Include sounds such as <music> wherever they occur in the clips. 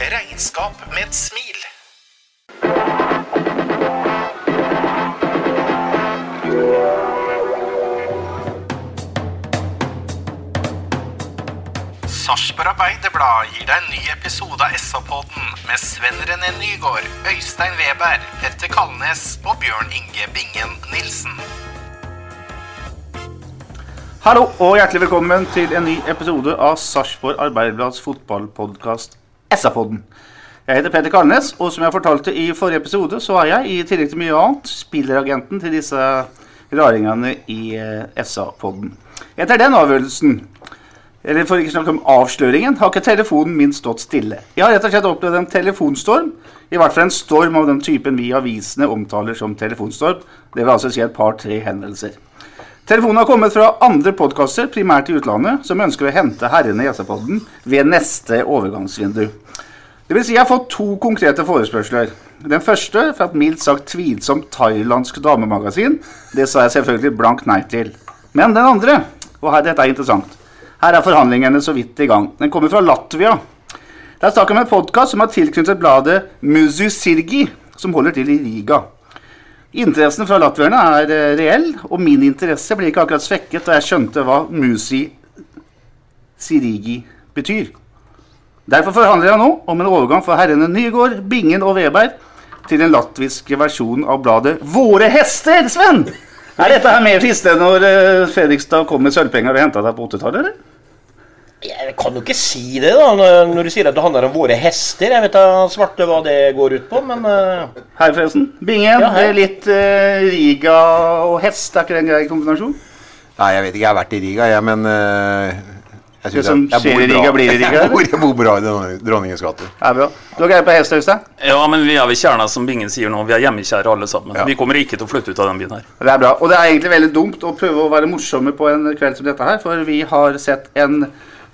Regnskap med et smil. Sarpsborg Arbeiderblad gir deg en ny episode av SA-podden med Sven René Nygård, Øystein Weber, Petter Kalnes og Bjørn Inge Bingen Nilsen. Hallo og hjertelig velkommen til en ny episode av Sarpsborg Arbeiderblads fotballpodkast SA-podden. Jeg heter Peter Kalnes, og som jeg fortalte i forrige episode, så er jeg, i tillegg til mye annet, spilleragenten til disse raringene i eh, SA-podden. Etter den avgjørelsen, eller for ikke å snakke om avsløringen, har ikke telefonen min stått stille. Jeg har rett og slett opplevd en telefonstorm, i hvert fall en storm av den typen vi avisene omtaler som telefonstorm. Det vil altså si et par-tre hendelser. Telefonen har kommet fra andre podkaster, primært i utlandet, som ønsker å hente herrene i SA-podden ved neste overgangsvindu. Det vil si jeg har fått to konkrete forespørsler. Den første fra et mildt sagt tvilsomt thailandsk damemagasin. Det sa jeg selvfølgelig blankt nei til. Men den andre, og her, dette er interessant, her er forhandlingene så vidt i gang. Den kommer fra Latvia. Det er snakk om en podkast som har tilknyttet bladet Muzusirgi, som holder til i Riga. Interessen fra latvierne er eh, reell, og min interesse ble ikke akkurat svekket da jeg skjønte hva Musi Sirigi betyr. Derfor forhandler jeg nå om en overgang for herrene Nygård, Bingen og Veberg til den latviske versjonen av bladet Våre hester, Sven! Er dette her mer fristende når eh, Fredrikstad kom med sølvpenger og henta deg på 80-tallet, eller? Jeg kan jo ikke si det, da, når- du sier at det handler om våre hester. Jeg vet da svarte hva det går ut på, men uh... Hei, forresten. Bingen, Ja, hei. litt uh, Riga og hest, er ikke det en grei kombinasjon? Nei, jeg vet ikke. Jeg har vært i Riga, jeg, men uh, jeg Det som jeg, jeg skjer i Riga, bra. blir i Riga, <laughs> Jeg bor, jeg bor bra i Dronning- Dronningens gate. Det er bra. Du har greie på hest, Øystein? Ja, men vi er ved kjerna, som Bingen sier nå. Vi er hjemmekjære alle sammen. Ja. Vi kommer ikke til å flytte ut av den byen her. Det er bra. Og det er egentlig veldig dumt å prøve å være morsomme på en kveld som dette her, for vi har sett en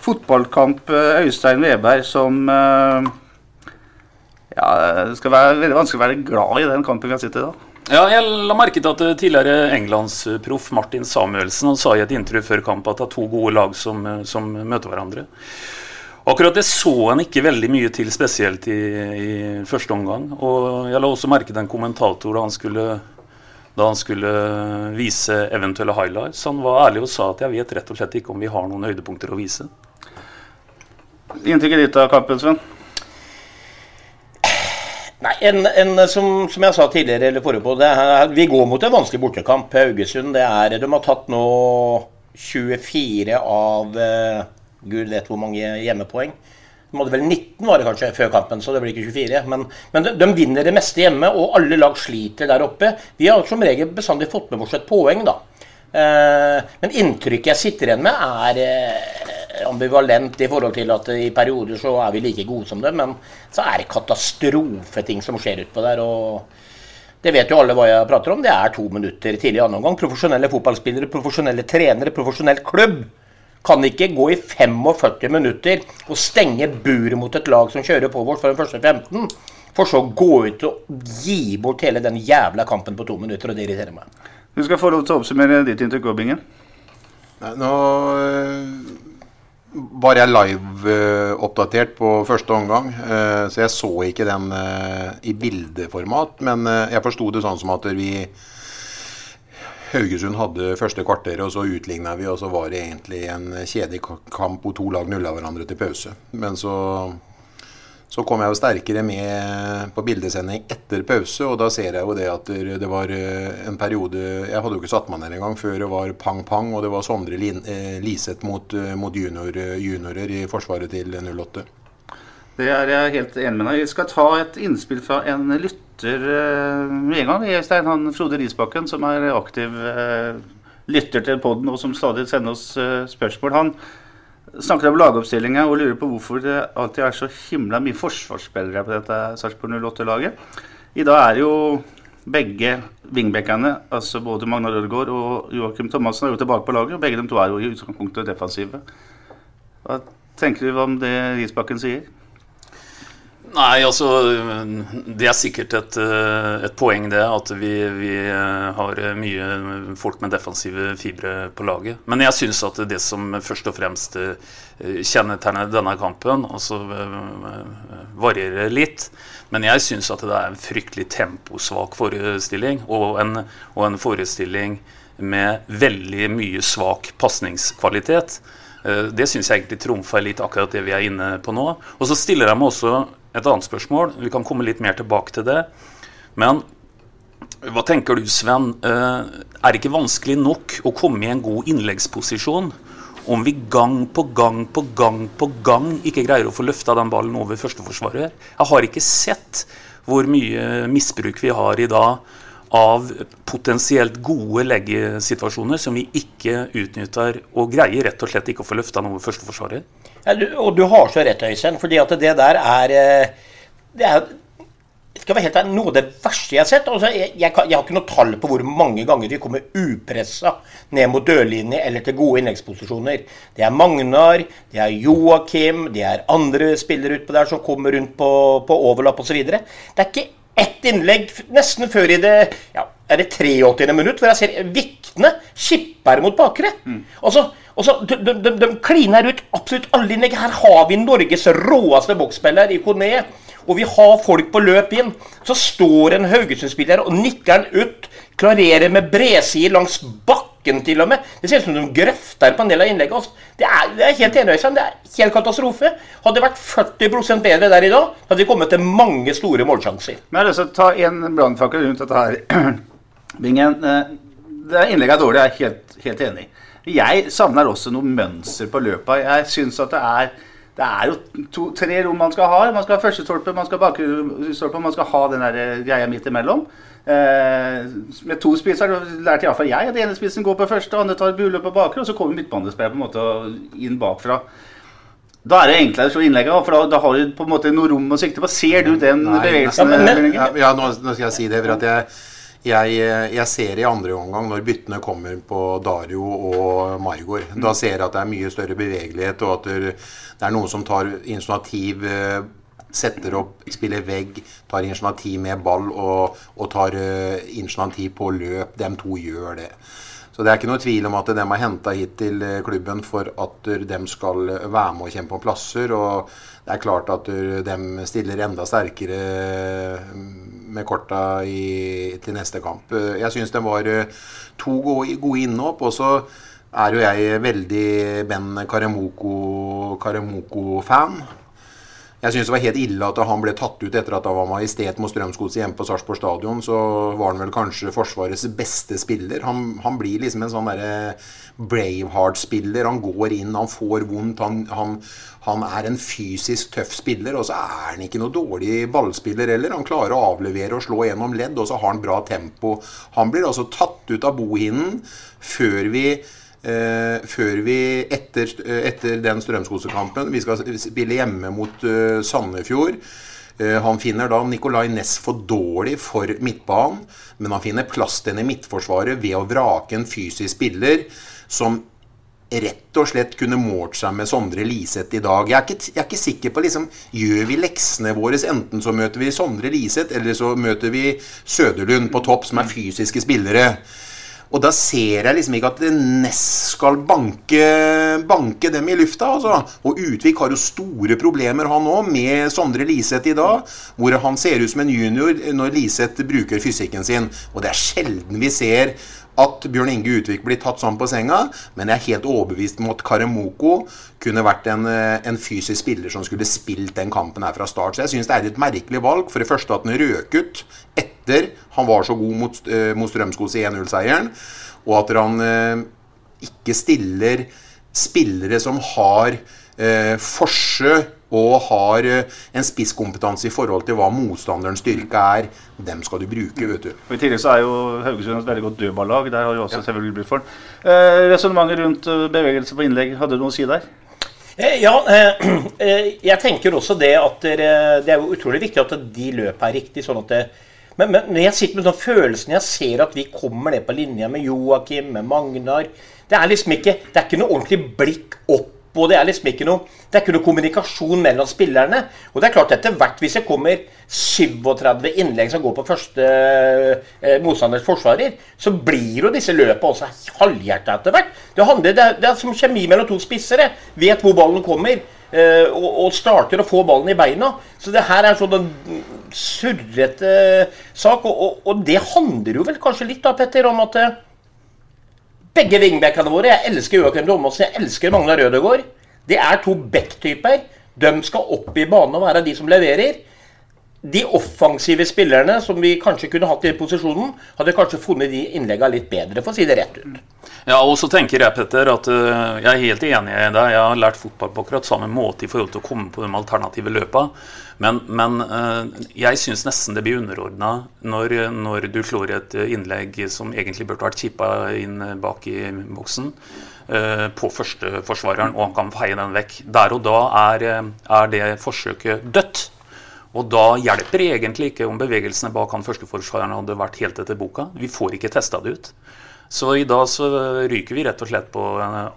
fotballkamp eh, Øystein Weberg som eh, Ja, det skal være veldig vanskelig å være glad i den kampen vi har sett i dag. Ja, jeg la merke til at eh, tidligere englandsproff Martin Samuelsen han sa i et intervju før kamp at det er to gode lag som, som møter hverandre. Akkurat det så han ikke veldig mye til, spesielt i, i første omgang. Og jeg la også merke til en kommentator da han skulle da han skulle vise eventuelle highlights. Han var ærlig og sa at jeg vet rett og slett ikke om vi har noen høydepunkter å vise. Inntrykket ditt av kampen, Sven? Nei, en, en, som, som jeg sa tidligere, eller forrige på, er, vi går mot en vanskelig bortekamp. Haugesund det er, de har tatt nå 24 av uh, Gud vet hvor mange hjemmepoeng. De hadde vel 19 var det kanskje før kampen, så det blir ikke 24. Men, men de, de vinner det meste hjemme, og alle lag sliter der oppe. Vi har som regel bestandig fått med oss et poeng, da. Uh, men inntrykket jeg sitter igjen med, er eh, ambivalent i forhold til at i perioder så er vi like gode som dem, men så er det katastrofeting som skjer utpå der. og det vet jo alle hva jeg prater om. Det er to minutter tidlig i annen omgang. Profesjonelle fotballspillere, profesjonelle trenere, profesjonell klubb kan ikke gå i 45 minutter og stenge buret mot et lag som kjører på vårt for den første 15, for så å gå ut og gi bort hele den jævla kampen på to minutter, og det irriterer meg. Du skal få lov til å oppsummere ditt inntrykk, Bingen. Nå øh, var jeg live-oppdatert på første omgang, øh, så jeg så ikke den øh, i bildeformat. Men jeg forsto det sånn som at vi Haugesund hadde første kvarter, og så utligna vi, og så var det egentlig en kjedelig ka- kamp hvor to lag nulla hverandre til pause. Men så Så kom jeg jo sterkere med på bildesending etter pause, og da ser jeg jo det at det var eh, en periode Jeg hadde jo ikke satt meg ned engang før det var pang-pang, og det var Sondre eh, Liseth mot, eh, mot junior, juniorer i forsvaret til 08. Det er jeg helt enig med deg Vi skal ta et innspill fra en lytter med en gang. Øystein, han Frode Risbakken, som er aktiv lytter til poden og som stadig sender oss spørsmål. Han snakker om lagoppstillinga og lurer på hvorfor det alltid er så himla mye forsvarsspillere på dette Sarpsborg 08-laget. I dag er jo begge vingbekkene, altså både Magnar Ødegaard og Joakim Thomassen, er jo tilbake på laget. og Begge de to er jo i utgangspunktet defensive. Hva tenker du om det Risbakken sier? Nei, altså Det er sikkert et, eh, et poeng, det. At vi, vi, eh, har mye folk med defensive fibre på laget. Men jeg syns at det som først og fremst eh, kjennetegner denne kampen, altså varierer litt. Men jeg syns at det er en fryktelig temposvak forestilling, og en, og en forestilling med veldig mye svak pasningskvalitet. Det syns jeg egentlig trumfer litt akkurat det vi er inne på nå. Og så stiller jeg meg også et annet spørsmål. Vi kan komme litt mer tilbake til det. Men hva tenker du, Sven? Eh, er det ikke vanskelig nok å komme i en god innleggsposisjon om vi gang på gang på gang på gang ikke greier å få løfta den ballen over førsteforsvaret? Jeg har ikke sett hvor mye misbruk vi har i dag av potensielt gode leggesituasjoner som vi ikke utnytter, og greier rett og slett ikke å få løfta noe over førsteforsvaret. Ja, du, og du har så rett, Øystein. fordi at det der er eh, Det er skal være helt ærlig, noe av det verste jeg har sett. Altså, jeg, jeg, jeg, har ikke noe tall på hvor mange ganger vi kommer upressa ned mot dørlinje eller til gode innleggsposisjoner. Det er Magnar, det er Joakim, det er andre spillere utpå der som kommer rundt på, på overlapp osv. Det er ikke ett innlegg nesten før i det ja, er det 83. minutt hvor jeg ser Vikne skipper mot bakre. Mm. Altså, og så, de, de, de, kliner ut absolutt alle innlegg. Her har vi Norges råeste boksspiller i Kone. Og vi har folk på løp inn. Så står en Haugesund-spiller og nikker den ut. Klarerer med bredside langs bakken til og med. Det ser ut som de grøfter på en del av innlegget. Altså. Det, er, det er helt enig, Det er helt katastrofe. Hadde det vært 40 bedre der i dag, hadde vi kommet til mange store målsjanser. Men jeg har lyst til å ta en brannfakkel rundt dette her. <clears throat> Bingen, eh, det innlegget er dårlig, jeg er helt, helt enig. Jeg savner også noe mønster på løpet. Jeg syns at det er det er jo to, tre rom man skal ha. Man skal ha første stolpe, man skal ha bakstolpe, man skal ha den der greia midt imellom. Eh, med to spisser lærte iallfall jeg at ene spissen går på første, andre tar bule på bakre, og så kommer midtbanespiller på en måte inn bakfra. Da er det enklere å slå innlegget, for da, da, har du på en måte noe rom å sikte på. Ser du den Nei, bevegelsen? Ja, men, ja, ja nå, nå, skal jeg si det. for at jeg jeg, jeg, ser i andre omgang, når byttene kommer på Dario og Margor, mm. da ser jeg at det er mye større bevegelighet, og at det, er noen som tar initiativ, eh, setter opp, spiller vegg, tar initiativ med ball og, og tar uh, initiativ på løp. De to gjør det. Så det er ikke noe tvil om at de har henta hit til eh, klubben for at de skal være med og kjempe om plasser. og det er klart at de stiller enda sterkere med korta i, til neste kamp. Jeg syns de var to gode, gode innhopp. Og så er jo jeg veldig Ben Karemoko-fan. Karemoko jeg syns det var helt ille at han ble tatt ut etter at han var majestet mot Strømsgodset hjemme på Sarpsborg stadion. Så var han vel kanskje Forsvarets beste spiller. Han, han blir liksom en sånn derre Braveheart-spiller. Han går inn, han får vondt. Han, han, han, er en fysisk tøff spiller, og så er han ikke noe dårlig ballspiller heller. Han klarer å avlevere og slå gjennom ledd, og så har han bra tempo. Han blir altså tatt ut av bohinnen før vi Uh, før vi, etter, etter den Strømskosekampen Vi skal spille hjemme mot uh, Sandefjord. han finner da Nicolay Næss for dårlig for midtbanen, men han finner plass til i midtforsvaret ved å vrake en fysisk spiller som rett og slett kunne målt seg med Sondre Liseth i dag. Jeg er ikke, jeg er ikke sikker på liksom, Gjør vi leksene våre? Enten så møter vi Sondre Liseth, eller så møter vi Søderlund på topp, som er fysiske spillere. Og da ser jeg liksom ikke at Ness skal banke, banke dem i lufta. Altså. Og Utvik har jo store problemer, han òg, med Sondre Liseth i dag. Hvor han ser ut som en junior når Liseth bruker fysikken sin. Og det er sjelden vi ser at Bjørn Inge Utvik blir tatt sånn på senga, men jeg er helt overbevist om at Karemoko kunne vært en, eh, en fysisk spiller som skulle spilt den kampen her fra start. Så jeg syns det er et merkelig valg. For det første at han røk ut etter han var så god mot, uh, mot Strømskos i 1-0-seieren, og at han uh, ikke stiller spillere som har uh, forse og har eh, en spisskompetanse i forhold til hva motstanderens styrke er. Dem skal du bruke, vet du. Og I tillegg så er jo Haugesund et veldig godt dødballag. Der har jo også ja. selvfølgelig blitt for den. Eh, Resonnementet rundt eh, bevegelse på innlegg, hadde du noe å si der? Eh, ja, eh, <clears throat> jeg tenker også det at det er jo utrolig viktig at de løper riktig. sånn at det, men, men, når jeg sitter med sånn følelsen jeg ser at vi kommer ned på linja med Joakim, med Magnar Det er liksom ikke, det er ikke noe ordentlig blikk opp og det er liksom ikke noe det er ikke noe kommunikasjon mellom spillerne. Og det er klart etter hvert, hvis det kommer 37 innlegg som går på første eh, motstanders forsvarer, så blir jo disse løpene også halvhjerta etter hvert. Det, handler, det, er, det er som kjemi mellom to spissere. Vet hvor ballen kommer. Eh, og, starter å få ballen i beina. Så det her er sånn en surrete sak. Og, og, og, det handler jo vel kanskje litt da, Petter, om at eh, begge vingbekkene våre Jeg elsker Joakim Thomassen, jeg elsker Magnar Rødegård. Det er to back-typer. De skal opp i banen og være de som leverer. De offensive spillerne som vi kanskje kunne hatt i posisjonen, hadde kanskje funnet de innleggene litt bedre, for å si det rett ut. Ja, og så tenker jeg Petter, at uh, jeg er helt enig i deg. Jeg har lært fotball på akkurat samme måte i forhold til å komme på de alternative løpa. Men, men uh, jeg syns nesten det blir underordna når, når, du slår et innlegg som egentlig burde vært chippa inn bak i boksen, uh, på førsteforsvareren, og han kan feie den vekk. Der og da er, er det forsøket dødt. Og da hjelper det egentlig ikke om bevegelsene bak han førsteforsvareren hadde vært helt etter boka. Vi får ikke testa det ut. Så i dag så ryker vi rett og slett på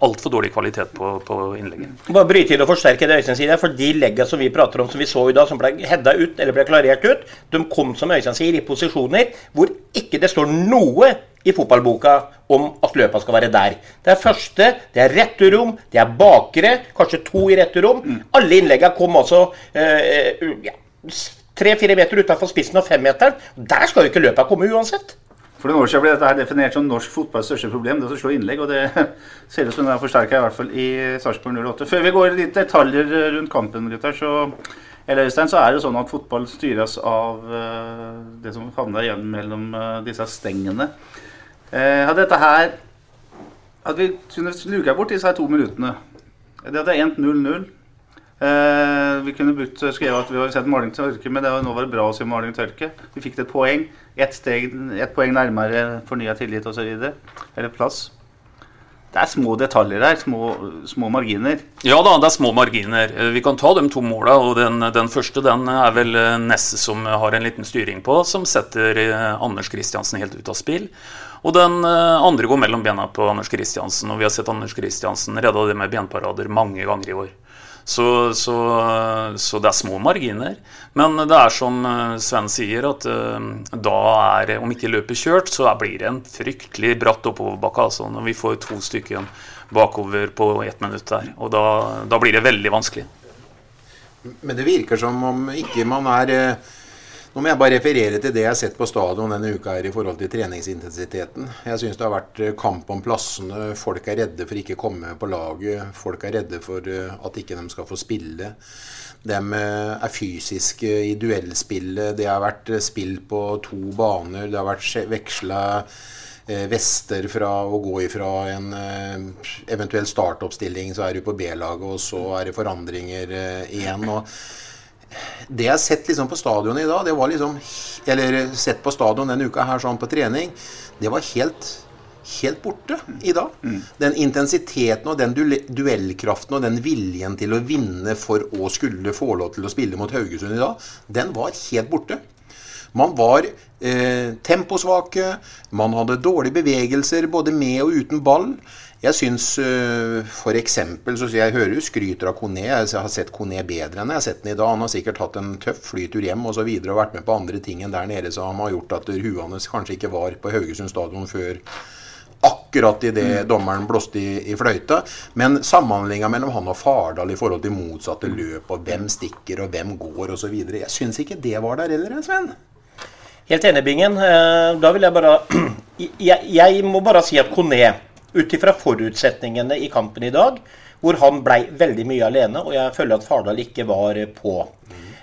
altfor dårlig kvalitet på, på innlegget. Bare bryte inn og forsterke det Øystein sier, for de leggene som vi prater om som vi så i dag, som ble hedda ut eller ble klarert ut, de kom som Øystein sier, i posisjoner hvor ikke det står noe i fotballboka om at løpa skal være der. Det er første, det er returrom, det er bakere, kanskje to i returrom. Mm. Alle innleggene kom altså eh, ja, tre-fire meter utafor spissen og femmeteren. Der skal jo ikke løpa komme uansett. For noen år siden ble dette her definert som norsk fotballs største problem, det å slå innlegg. Og det <laughs> ser ut som det er forsterka i hvert fall i Sarpsborg 08. Før vi går litt detaljer rundt kampen, gutter, så så er det sånn at fotball styres av uh, det som havner igjen mellom uh, disse stengene. Uh, dette her Hadde vi kunnet luka bort disse to minuttene Det hadde endt 0-0. Eh, vi kunne brukt, skrevet at vi har sett maling til tørke, men det var, nå var det bra å se maling til tørke. Vi fikk et poeng. Ett, ett poeng nærmere fornya tillit osv. Eller plass. Det er små detaljer her, små, små, marginer. Ja da, det er små marginer. Eh, vi kan ta de to måla. den, den, første den er vel eh, Nesse som har en liten styring på, som setter eh, Anders Kristiansen helt ut av spill. Og den andre går mellom bena på Anders Kristiansen. Og vi har sett Anders Kristiansen redda det med benparader mange ganger i år. Så, så, så, det er små marginer. Men det er som eh, Sven sier, at uh, da er Om ikke løpet kjørt, så blir det en fryktelig bratt oppoverbakke. Altså, når vi får to stykker bakover på ett minutt der. Og da, da blir det veldig vanskelig. Men det virker som om ikke man er uh nå må jeg bare referere til det jeg har sett på stadion denne uka her i forhold til treningsintensiteten. Jeg syns det har vært eh, kamp om plassene. Folk er redde for ikke å komme på laget. Folk er redde for eh, at ikke de skal få spille. De eh, er fysiske i duellspillet. Det har vært spill på to baner. Det har vært veksla vester fra å gå ifra en eventuell startoppstilling, så er du på B-laget, og så er det forandringer igjen. og det jeg har sett liksom på stadionet i dag, det var liksom Eller sett på stadion denne uka her sånn på trening, det var helt helt borte i dag. Mm. Den intensiteten og den duellkraften og den viljen til å vinne for å skulle få lov til å spille mot Haugesund i dag, den var helt borte. Man var eh, temposvake, man hadde dårlige bevegelser både med og uten ball. Jeg syns uh, f.eks. så jeg hører jo skryter av Kone. Jeg har sett Kone bedre enn jeg har sett den i dag. Han har sikkert hatt en tøff flytur hjem og så videre, og vært med på andre ting enn der nede som har gjort at huet hans kanskje ikke var på Haugesund stadion før akkurat idet mm. dommeren blåste i, i, fløyta. Men samhandlinga mellom han og Fardal i forhold til motsatte løp, og hvem stikker og hvem går osv. Jeg syns ikke det var der heller, Sven. Helt enig, Bingen. Eh, Da vil jeg bare <clears throat> Jeg, jeg må bare si at Kone, ut ifra forutsetningene i kampen i dag, hvor han blei veldig mye alene, og jeg føler at Fardal ikke var på.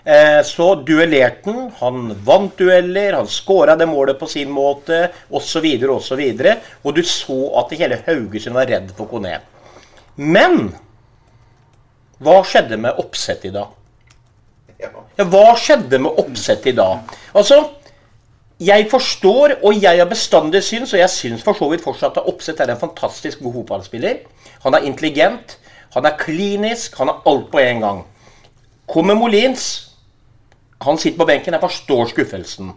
Eh, Så duellerte han. Han vant dueller, han skåra det målet på sin måte, osv., osv. Og og du så at hele Haugesund var redd for Kone. Men hva skjedde med oppsett i dag? Ja, hva skjedde med oppsett i dag? Altså, jeg forstår, og jeg har bestandig syns, og jeg syns for så vidt fortsatt at Oppsett er en fantastisk god fotballspiller. Han er intelligent, han er klinisk, han er alt på en gang. Kommer Molins, han sitter på benken, jeg forstår skuffelsen.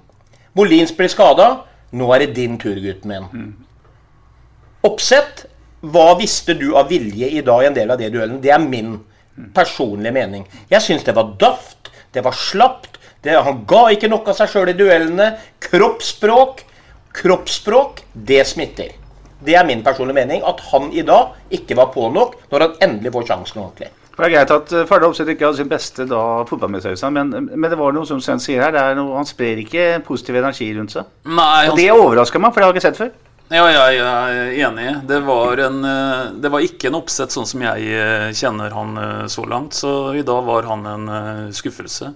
Molins blir skada, nå er det din tur, gutten min. Oppsett, hva visste du av vilje i dag i en del av det duellen? Det er min personlige mening. Jeg syns det var daft, det var slapt. Det, han ga ikke nok av seg sjøl i duellene. Kroppsspråk, kroppsspråk, det smitter. Det er min personlige mening. At han i dag ikke var på nok når han endelig får sjansen ordentlig. Det er greit at eh, Fardal Opseth ikke hadde sin beste da fotballmessig, men, men det var noe som Sven sier her, det er noe, han sprer ikke positiv energi rundt seg. Nei, Og det overrasker meg, for det har jeg ikke sett før. Ja, jeg er enig. Det var, en, eh, det var ikke en oppsett sånn som jeg eh, kjenner han så langt. Så i dag var han en skuffelse.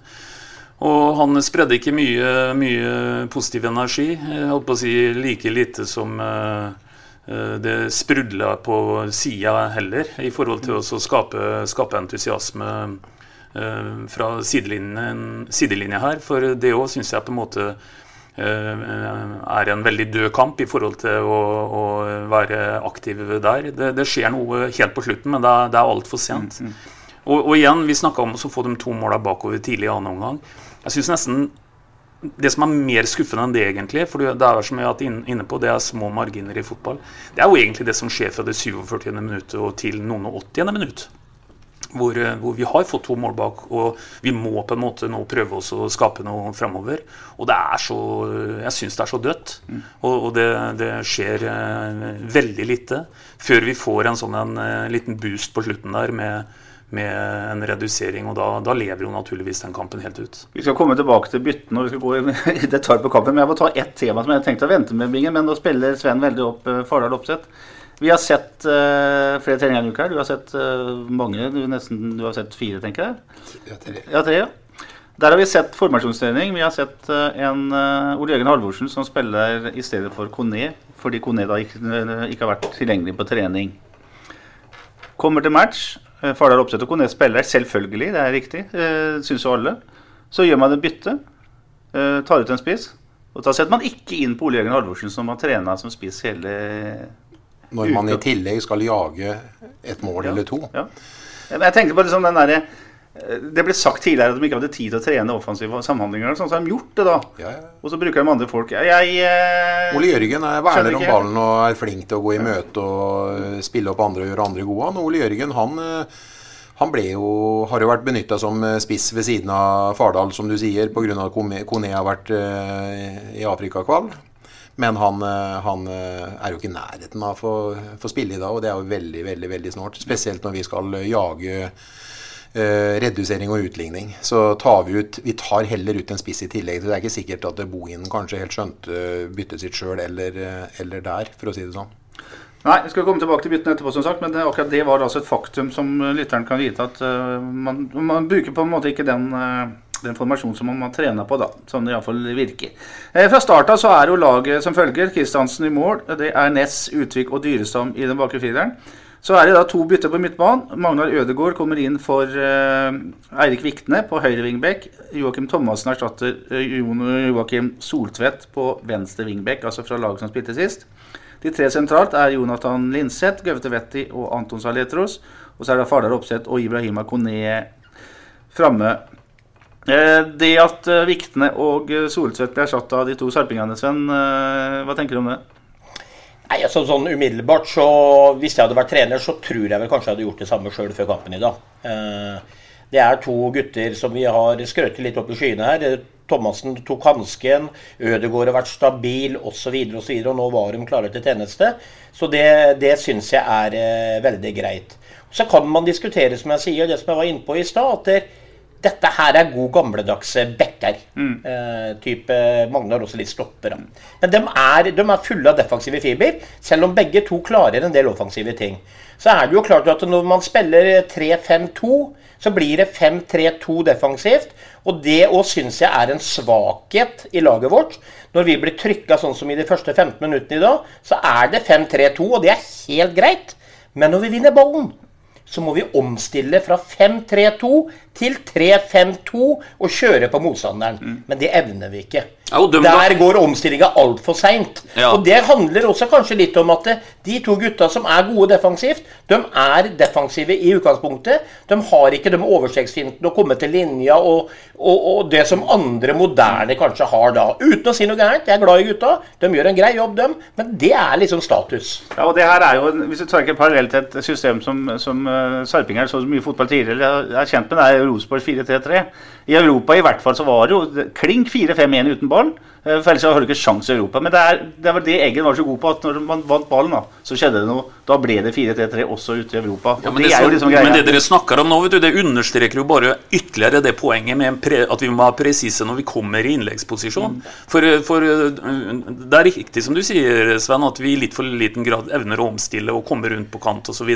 Og han spredde ikke mye, mye positiv energi. Jeg holdt på å si like lite som eh, eh, det sprudla på sida heller, i forhold til å skape, skape entusiasme eh, fra sidelinjen, sidelinja her. For det òg syns jeg på en måte eh, er en veldig død kamp i forhold til å, å være aktiv der. Det, det skjer noe helt på slutten, men det er, det er altfor sent. Og, og igjen, vi snakka om å få de to måla bakover tidlig i annen omgang. Jeg synes nesten det som er mer skuffende enn det, egentlig, for det er som jeg har vært inne på, det er små marginer i fotball. Det er jo egentlig det som skjer fra det 47. minuttet og til noen og 80. minutt. Hvor, eh, hvor vi har fått to mål bak, og vi må på en måte nå prøve oss å skape noe framover. Og det er så Jeg syns det er så dødt. Og, og det, det skjer eh, veldig lite før vi får en sånn en eh, liten boost på slutten der med, med en redusering. Og da, da lever jo naturligvis den kampen helt ut. Vi skal komme tilbake til byttene og vi skal gå <laughs> i detalj på kampen. Men jeg må ta ett tema som jeg tenkte å vente med, Bingen. Men nå spiller Sven veldig opp uh, Fardal Opseth. Vi har sett uh, flere treninger denne uka. Du har sett uh, mange. Du, nesten, du har sett fire, tenker jeg. Ja, tre, ja. tre ja. Der har vi sett formasjonstrening. Vi har sett uh, en uh, Ole Jørgen Halvorsen som spiller i stedet for Kone, fordi Kone da ikke, eh, ikke har vært tilgjengelig på trening. Kommer til match. Eh, Fardal Opseth og Kone spiller selvfølgelig, det er riktig. Eh, Syns jo alle. Så gjør man et bytte. eh, tar ut en spiss. Og da setter man ikke inn på Ole Jørgen Halvorsen, som har trena som spiss hele Når man i tillegg skal jage et mål eller to. Ja. Jeg tenker på liksom den derre Det ble sagt tidligere at de ikke hadde tid til å trene offensive samhandlinger. Sånn, så har de gjort det, da. Og så bruker de andre folk. Jeg, eh, Ole Jørgen er verner om ballen og er flink til å gå i møte og eh, spille opp andre og gjøre andre gode. Han, Ole Jørgen han, eh, han jo, har jo vært benytta som eh, spiss ved siden av Fardal, som du sier, pga. at Kone har vært eh, i Afrikakval. Men han, eh, han eh, er jo ikke i nærheten av å få spille i dag, og det er jo veldig veldig, veldig snålt. Spesielt når vi skal eh, jage eh, redusering og utligning. Så tar vi ut Vi tar heller ut en spiss i tillegg. Så det er ikke sikkert at Bohinen kanskje helt skjønte byttet sitt sjøl eller, eh, eller der, for å si det sånn. Nei, jeg skal komme tilbake til byttene etterpå, som sagt, men det, akkurat det var altså et faktum som eh, lytteren kan vite at uh, man, man bruker på en måte ikke den, uh, den formasjonen som man trener på, da. Sånn det iallfall virker. Eh, fra starta så er jo laget som følger. Kristiansen i mål. Det er Ness, Utvik og Dyrestam i den bakre fireren. Så er det da to bytter på midtbanen. Magnar Ødegaard kommer inn for uh, Eirik Vikne på høyre vingbekk. Joakim Thomassen erstatter uh, Joakim Soltvedt på venstre vingbekk, altså fra laget som spilte sist. De tre sentralt er Jonathan Linseth, Gaute Vetti og Anton Saletros. Og så er det Fardal Opseth og Ibrahima Kone framme. Det at Viktene og Soltvedt ble erstatt av de to sarpingene, Sven, hva tenker du om det? Nei, altså sånn umiddelbart så Hvis jeg hadde vært trener, så tror jeg vel kanskje jeg hadde gjort det samme sjøl før kampen i dag. Eh, Det er to gutter som vi har skrøtet litt opp i skyene her. Eh, Thomassen tok hansken, Ødegaard har vært stabil osv. Og, videre, og nå var de klare til tjeneste. Så det, det syns jeg er eh, veldig greit. Så kan man diskutere, som jeg sier, det som jeg var inne på i stad, at det, Dette her er god gamledagse backer. Eh, type Magne har også litt stoppere. Men de er, de er fulle av defensive fiber, selv om begge to klarer en del offensive ting. Så er det jo klart at når man spiller 3-5-2, så blir det 5-3-2 defensivt. Og det òg syns jeg er en svakhet i laget vårt. Når vi blir trykka sånn som i de første 15 minuttene i dag, så er det 5-3-2, og det er helt greit. Men når vi vinner ballen, så må vi omstille fra 5-3-2 til 3-5-2 og kjøre på motstanderen. Men det evner vi ikke. Der går omstillinga altfor seint. Ja. Og det handler også kanskje litt om at de to gutta som er gode defensivt, de er defensive i utgangspunktet. De har ikke de overstegsfintene å komme til linja og, og, og det som andre moderne kanskje har da. Uten å si noe gærent. Jeg er glad i gutta. De gjør en grei jobb, dem. Men det er liksom status. Ja, og det her er jo, Hvis du tar ikke parallell til et system som, som uh, Sarpinger så mye fotball tidligere er kjent med, det er Rosenborg 4-3-3. I Europa i hvert fall så var det jo klink 4-5-1 uten ball. Eh, For ellers har du ikke sjans i Europa. Men det, er, det var det Eggen var så god på, at når man vant ballen, da, så skjedde det noe. Da ble det 4-3-3 også ute i Europa. Ja, men, det, det, er jo liksom men det dere snakker om nå, vet du, det understreker jo bare ytterligere det poenget med pre, at vi må være presise når vi kommer i innleggsposisjon. Mm. For, for uh, det er riktig som du sier, Sven, at vi i litt for liten grad evner å omstille og komme rundt på kant osv.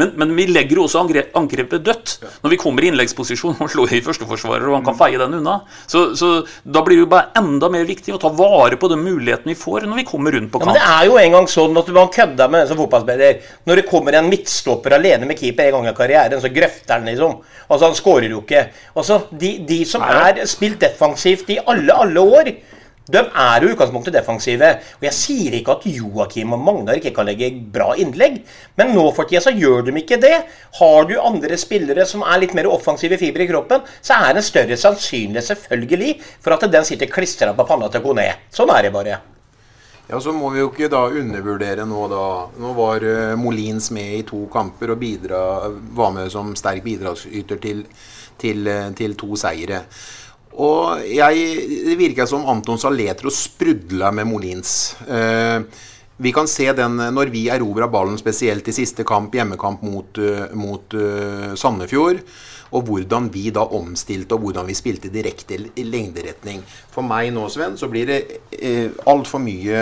Men, men vi legger jo også angrep, angrepet dødt når vi kommer i innleggsposisjon og slår i førsteforsvarer og han kan feie den unna. Så, så da blir det jo bare enda mer viktig å ta vare på den muligheten vi får når vi kommer rundt på Ja, men kant. det er jo en gang sånn at man kødder med den som fotballspiller. Når det kommer en midtstopper alene med keeper en gang i karrieren, så grøfter han liksom. Altså, han skårer jo ikke. Altså, de, de som er spilt defensivt i alle, alle år, de er jo utgangspunktet defensive. Og jeg sier ikke at Joakim og Magnar ikke kan legge bra innlegg, men nå for tida så gjør de ikke det. Har du andre spillere som er litt mer offensive fibre i kroppen, så er det en større sannsynlighet selvfølgelig for at den sitter klistra på panna til Kone. Sånn er det bare. Ja, Så må vi jo ikke da undervurdere nå da Nå var eh, Molins med i to kamper og bidra, var med som sterk bidragsyter til, til, eh, til to seire. Og jeg, Det virka som Anton Saletro sprudla med Molins. Eh, vi kan se den når vi erobra ballen, spesielt i siste kamp, hjemmekamp mot, eh, mot uh, Sandefjord. Og hvordan vi da omstilte, og hvordan vi spilte direkte i lengderetning. For meg nå, Sven, så blir det eh, altfor mye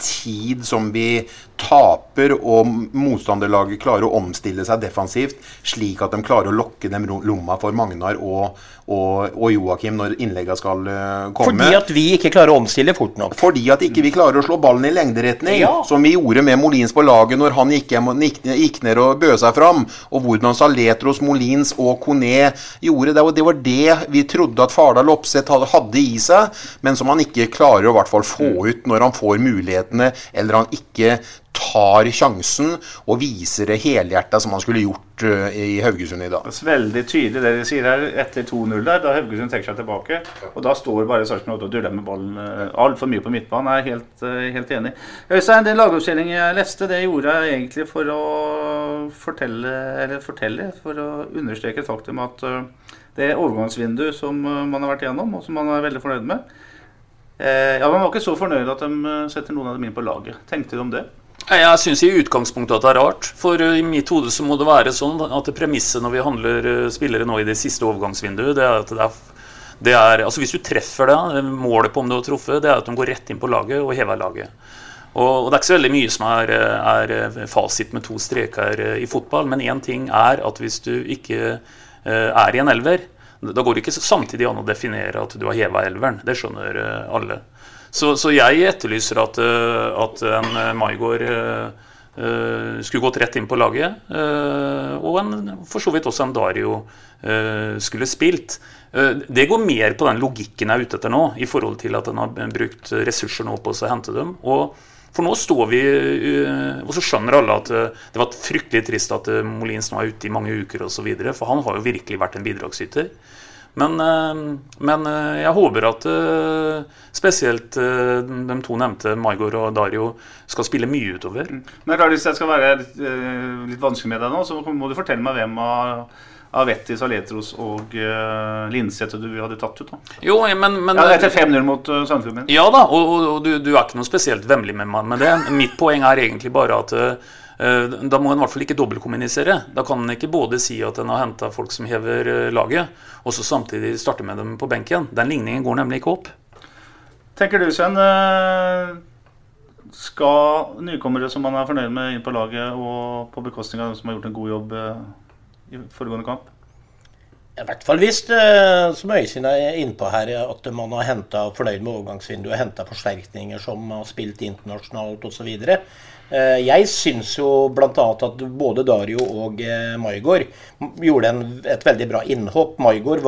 tid som vi taper, og motstanderlaget klarer å omstille seg defensivt, slik at de klarer å lokke dem lomma for Magnar og, og, og Joakim når innleggene skal eh, komme. Fordi at vi ikke klarer å omstille fort nok. Fordi at ikke vi klarer å slå ballen i lengderetning, Ja. som vi gjorde med Molins på laget når han gikk, gikk, gikk ned og bød seg fram. Og hvordan Saletros, Molins og Kone gjorde det. Og det var det vi trodde at Fardal Opseth hadde, i seg, men som han ikke klarer å hvert fall få ut når han får mulighetene, eller han ikke tar sjansen og viser det helhjerta som han skulle gjort eh, i Haugesund i dag. Det er veldig tydelig det de sier her etter 2-0 der, da Haugesund trekker seg tilbake. Og da står bare Sarpsborg 8 og duller med ballen uh, altfor mye på midtbanen. Jeg er helt, eh, helt enig. Øystein, den lagoppstillingen jeg leste, det gjorde jeg egentlig for å fortelle, eller fortelle, for å understreke et faktum at eh, det overgangsvinduet som eh, man har vært igjennom, og som man er veldig fornøyd med eh, Ja, Man var ikke så fornøyd at de eh, setter noen av dem inn på laget. Tenkte du om det? Jeg syns i utgangspunktet at det er rart. For uh, i mitt hode så må det være sånn at premisset når vi handler uh, spillere nå i det siste overgangsvinduet, det er at det er, det er Altså hvis du treffer det, uh, målet på om du har truffet, det er at de går rett inn på laget og hever laget. Og, og det er ikke så veldig mye som er, er fasit med to streker i fotball, men én ting er at hvis du ikke er i en elver, da går det ikke samtidig an å definere at du har heva elveren. Det skjønner alle. Så, så jeg etterlyser at, eh, at en eh, Maigård eh, skulle gått rett inn på laget. Uh, og en, for så vidt også en Dario uh, skulle spilt. Det går mer på den logikken jeg er ute etter nå, i forhold til at en har brukt ressurser nå på å hente dem. Og for nå står vi Og så skjønner alle at det var fryktelig trist at Molins nå er ute i mange uker osv. For han har jo virkelig vært en bidragsyter. Men, eh, men eh, jeg håper at eh, spesielt de to nevnte, Maigård og Dario, skal spille mye utover. Men klar, Hvis jeg skal være litt, litt vanskelig med deg nå, så må du fortelle meg hvem av, Avetti, Vettis, Aletros og uh, Linseth du hadde tatt ut. da. Jo, men, men Ja, Etter 5-0 mot uh, Sandefjord. Ja da, og, og, og du, du er ikke noe spesielt vemmelig med meg med det. Mitt poeng er egentlig bare at, Eh, Da må en i hvert fall ikke dobbeltkommunisere. Da kan en ikke både si at en har henta folk som hever eh, laget, og så samtidig starte med dem på benken. Den ligningen går nemlig ikke opp. Tenker du, Sven, eh, skal nykommere som man er fornøyd med, inn på laget, og på bekostning av dem som har gjort en god jobb eh, i foregående kamp? I hvert fall hvis, eh, som Øystein er innpå her, at man har henta fornøyd med overgangsvinduet, henta forsterkninger som har spilt internasjonalt osv. Jeg syns jo bl.a. at både Dario og eh, Maigård gjorde en, et veldig bra innhopp. Maigård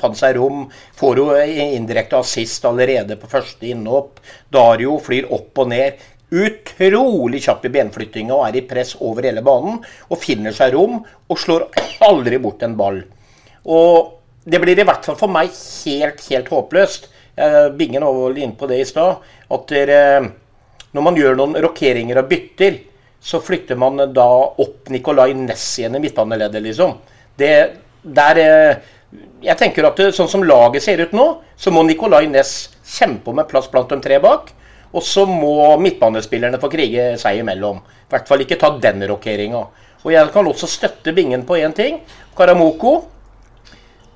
fant seg rom, får jo indirekte assist allerede på første innhopp. Dario flyr opp og ned. Utrolig kjapp i benflyttinga og er i press over hele banen. Og finner seg rom og slår <clears throat> aldri bort en ball. Og det blir i hvert fall for meg helt, helt håpløst. Eh, Bingen var vel inne på det i stad. At dere, når man gjør noen rokeringer og bytter, så flytter man da opp Nicolay Næss igjen i midtbaneleddet, liksom. Det der eh, Jeg tenker at det, sånn som laget ser ut nå, så må Nicolay Næss kjempe om en plass blant de tre bak. Og så må midtbanespillerne få krige seg imellom. I hvert fall ikke ta den rokeringa. Og jeg kan også støtte Bingen på én ting. Karamoko.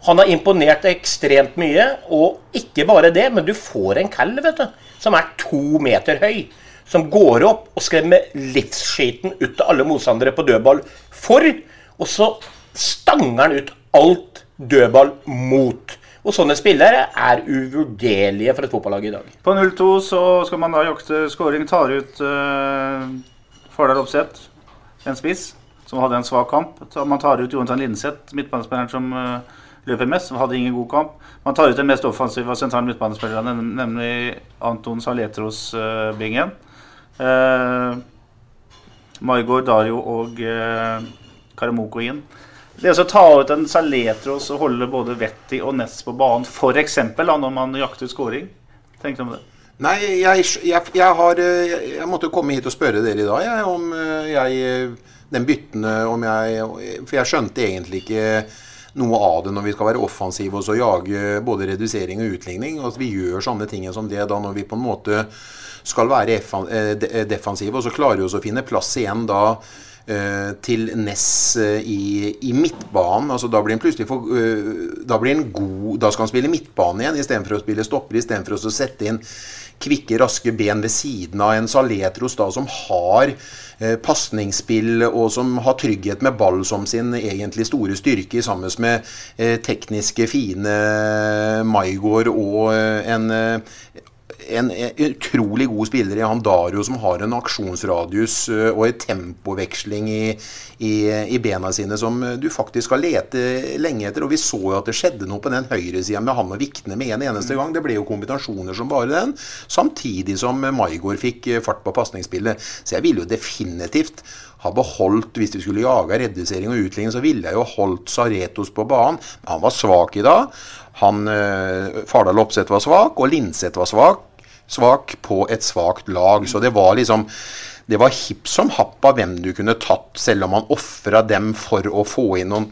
Han har imponert ekstremt mye, og ikke bare det, men du får en kall vet du, som er to meter høy. Som går opp og skremmer livsskiten ut av alle motstandere på dødball for. Og så stanger han ut alt dødball mot. Og sånne spillere er uvurderlige for et fotballag i dag. På 0-2 så skal man da jakte skåring. Tar ut uh, Fardal Opseth, en spiss, som hadde en svak kamp. Man tar ut Jonathan Linseth, midtbanespilleren som uh, løper mest, som hadde ingen god kamp. Man tar ut den mest offensive av sentrale midtbanespillerne, nemlig Anton Saletros-bingen. Uh, Maigård, Dario og uh, Karamoko inn. Det å ta ut en Saletros og holde både Vetti og Ness på banen, f.eks. når man jakter scoring, tenk om det. Nei, jeg, jeg, jeg har eh, Jeg måtte komme hit og spørre dere i dag om eh, jeg eh, Den byttene om jeg For jeg skjønte egentlig ikke noe av det når vi skal være offensive og så jage både redusering og utligning. At vi gjør sånne ting som det da når vi på en måte skal være effan- eh, defensive, og så klarer vi å finne plass igjen da eh, til Ness eh, i, i midtbanen. altså Da blir han plutselig for, eh, da blir han god Da skal han spille midtbane igjen istedenfor å spille stopper, istedenfor å sette inn kvikke, raske ben ved siden av en Saletros da som har eh, pasningsspill og som har trygghet med ball som sin egentlig store styrke, sammen med eh, tekniske, fine Maigård og eh, en eh, en utrolig god spiller i han Dario som har en aksjonsradius og en tempoveksling i, i, i bena sine som du faktisk skal lete lenge etter. Og vi så jo at det skjedde noe på den høyresida med han og Vikne med en eneste gang. Det ble jo kombinasjoner som bare den. Samtidig som Maigård fikk fart på pasningsspillet. Så jeg ville jo definitivt ha beholdt, hvis vi skulle jaga redusering og utligning, så ville jeg jo holdt Saretos på banen. Men han var svak i dag. Han, eh, Fardal Opseth var svak, og Linseth var svak svak på et svakt lag. Så det var liksom Det var hipp som happ av hvem du kunne tatt, selv om man ofra dem for å få inn noen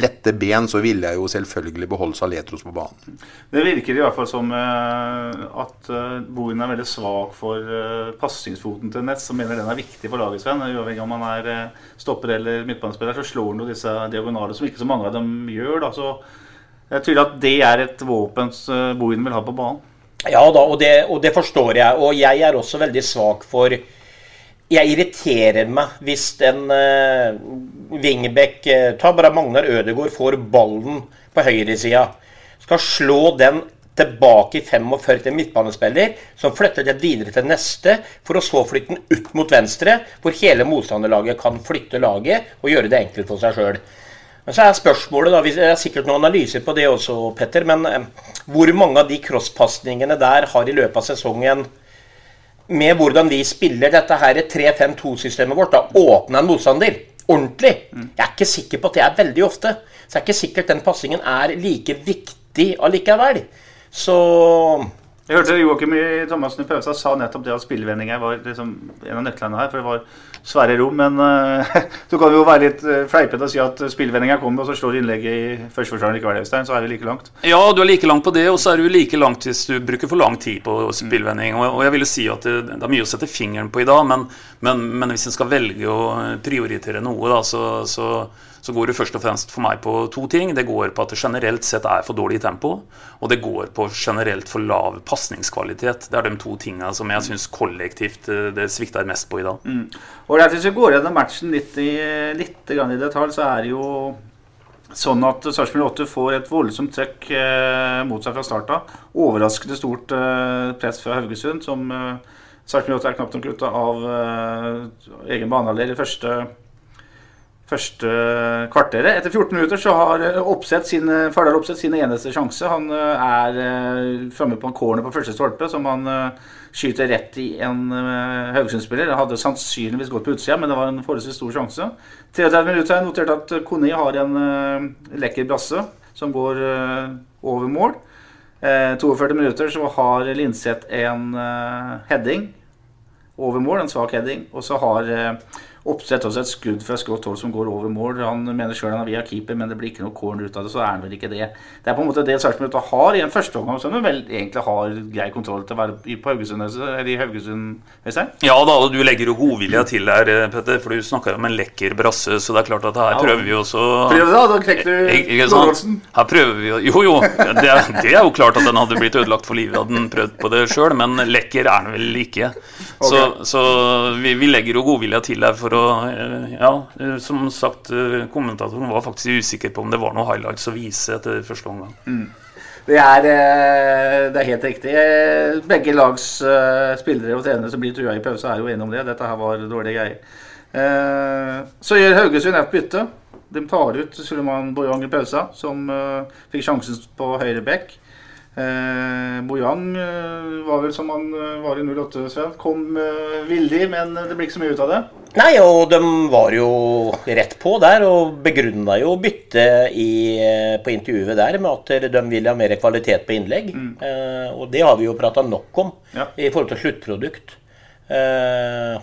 lette ben, så ville jeg jo selvfølgelig beholde Saletros på banen. Det virker i hvert fall som eh, at uh, Bohin er veldig svak for uh, pasningsfoten til Nets, som mener den er viktig for laget. Sven. Uavhengig om han er eh, stopper eller midtbanespiller, så slår han jo disse diagonale som ikke så mange av dem gjør. Da. Så er tydelig at det er et våpen Bohin vil ha på banen. Ja da, og det, og det forstår jeg. Og jeg er også veldig svak for Jeg irriterer meg hvis en uh, wingback uh, Ta bare Magnar Ødegaard får ballen på høyresida. Skal slå den tilbake i 45 til midtbanespiller, som flytter den videre til neste, for å så flytte den ut mot venstre, hvor hele motstanderlaget kan flytte laget og gjøre det enkelt for seg sjøl. Men så er spørsmålet, da, vi- det er sikkert noen analyser på det også, Petter, men eh, hvor mange av de crosspasningene der har i løpet av sesongen med hvordan vi spiller dette her 3-5-2-systemet vårt, da åpna en motstander ordentlig? Jeg er ikke sikker på at det er veldig ofte. Så jeg er ikke sikkert den pasningen er like viktig allikevel. Så Jeg hørte Joakim Thomassen i pausa sa nettopp det at spillvendinger var liksom en av nøklene her. For det var svære rom. Men uh, <laughs> så kan vi jo være litt uh, fleipete og si at spillvendinger kommer, og så slår innlegget i førsteforsvareren likevel, Øystein. Så er vi like langt. Ja, du er like langt på det, og så er du like langt hvis du bruker for lang tid på spillvending. Og jeg ville si at det, det, er mye å sette fingeren på i dag, men, men, men hvis en skal velge å prioritere noe, da, så, så så går det først og fremst for meg på to ting. Det går på at det generelt sett er for dårlig tempo, og det går på generelt for lav pasningskvalitet. Det er de to tingene som jeg syns kollektivt eh, det svikter mest på i dag. Mm. Og Hvis vi går gjennom matchen litt i, litt i detalj, så er det jo sånn at Sarpsborg 8 får et voldsomt trekk eh, mot seg fra start av. Overraskende stort eh, press fra Haugesund, som eh, Sarpsborg 8 er knapt nok ute av eh, egen banehalvdel i første første kvarteret. Etter 14 minutter så har eh, Oppsett sin, Fardal Oppsett sin eneste sjanse. Han eh, er eh, framme på en corner på første stolpe som han skyter rett i en Haugesund-spiller. Hadde sannsynligvis gått på utsida, men det var en forholdsvis stor sjanse. 33 minutter har jeg notert at Kone har en lekker brasse som går over mål. 42 minutter så har Linseth en heading over mål, en svak heading. Og så har Oppsett også et skudd fra skrått hold som går over mål. Han mener sjøl han er via keeper, men det blir ikke noe corner ut av det. Så er han vel ikke det. Det er på en måte det Sarpsborg har i en første omgang, som de vel egentlig har grei kontroll til å være på Haugesund. Eller i Haugesund, Øystein? Ja da, du legger jo godvilja til der, eh, Petter. For du snakker om en lekker brasse, så det er klart at her prøver vi også Prøv da, da knekker du Lårdalsen. Her prøver vi Jo, jo. Det er, det er, jo klart at den hadde blitt ødelagt for livet hadde den prøvd på det sjøl, men lekker er den vel ikke. Okay. Så, så vi, vi, legger jo godvilja til der for å eh, Ja, eh, som sagt, eh, kommentatoren var faktisk usikker på om det var noen highlights å vise etter første omgang. Mm. Det, er, det er, helt riktig. Begge lags spillere og trenere som blir trua i pause, er jo enige om det. Dette her var dårlige greier. Så gjør Haugesund et bytte. De tar ut Suleman Boyang i pausa, som fikk sjansen på høyre bekk. Eh, Bojang eh, var vel som han eh, var i 08, Sven. Kom eh, villig, men det blir ikke så mye ut av det. Nei, og de var jo rett på der og begrunna jo byttet eh, på intervjuet der med at de ville ha mer kvalitet på innlegg. Mm. Eh, og det har vi jo prata nok om ja. i forhold til sluttprodukt. Eh,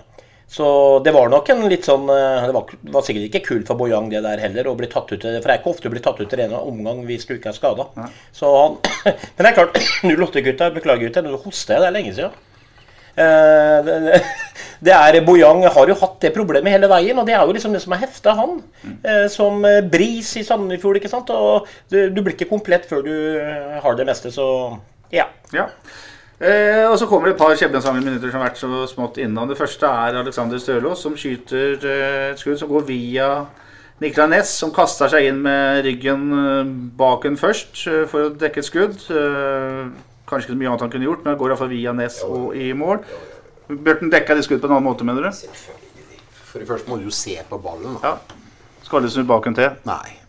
så det var nok en litt sånn eh, Det var, var sikkert ikke kult for Bojang det der heller, å bli tatt ut For det er ikke ofte å bli tatt ut i en omgang hvis du ikke er skada. <clears throat> Men det er klart, <clears throat> 08-gutta, beklager gutter, nå hoster jeg, det er lenge siden. Eh, det, det <laughs> er Bojang har jo hatt det problemet hele veien, og det er jo liksom det som er hefta han. Eh, som bris i Sandefjord, ikke sant. Og du, du, blir ikke komplett før du har det meste, så ja. ja. Eh, og så kommer det et par skjebnesvangre som har vært så smått innom. Det første er Alexander Stølås, som skyter eh, et skudd som går via Nikla Næss, som kaster seg inn med ryggen eh, bak en først eh, for å dekke et skudd. Eh, kanskje ikke så mye annet han kunne gjort, men det går iallfall via Næss og i mål. Bjørten dekka det skudd på en annen måte, mener du? For det første må du jo se på ballen. Da. Ja. Skallesnudd bak en til? Nei.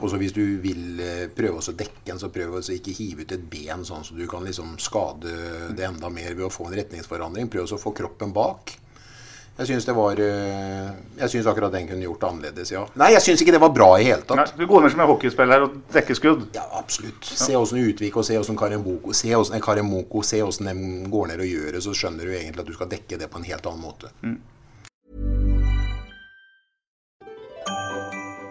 Og så hvis du vil eh, prøve å dekke en, så prøv å ikke hive ut et ben sånn så du kan liksom skade det enda mer ved å få en retningsforandring. Prøv å få kroppen bak. Jeg syns det var eh, akkurat den kunne gjort annerledes, ja. Nei, jeg syns ikke det var bra i hele tatt. Nei, du går ned som en hockeyspiller og dekker skudd? Ja, absolutt. Se åssen Utvik og se åssen Karemoko, se åssen de går ned og gjør det, så skjønner du egentlig at du skal dekke det på en helt annen måte. Mm.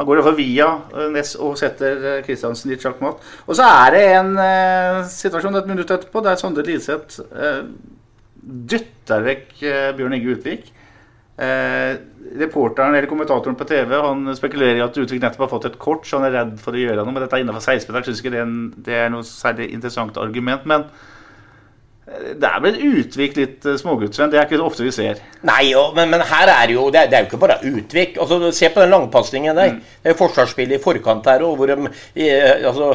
Han går iallfall via eh, Ness og setter Kristiansen i litt sjakkmatt. Og så er det en eh, situasjon et minutt etterpå der Sondre Liseth eh, dytter vekk eh, Bjørn Inge Utvik. Uh, reporteren eller kommentatoren på TV han spekulerer i at Utvik nettopp har fått et kort, så han er redd for å gjøre noe. Men dette er innenfor 16 Jeg syns ikke det er, en, det er noe særlig interessant argument. men det er vel Utvik litt uh, småguttsvenn. Det er ikke så ofte vi ser. Nei, og, men, men, her er jo det er, det er, jo ikke bare Utvik. Altså, se på den langpasningen der. Mm. Det er forsvarsspillet i forkant her òg, hvor de altså,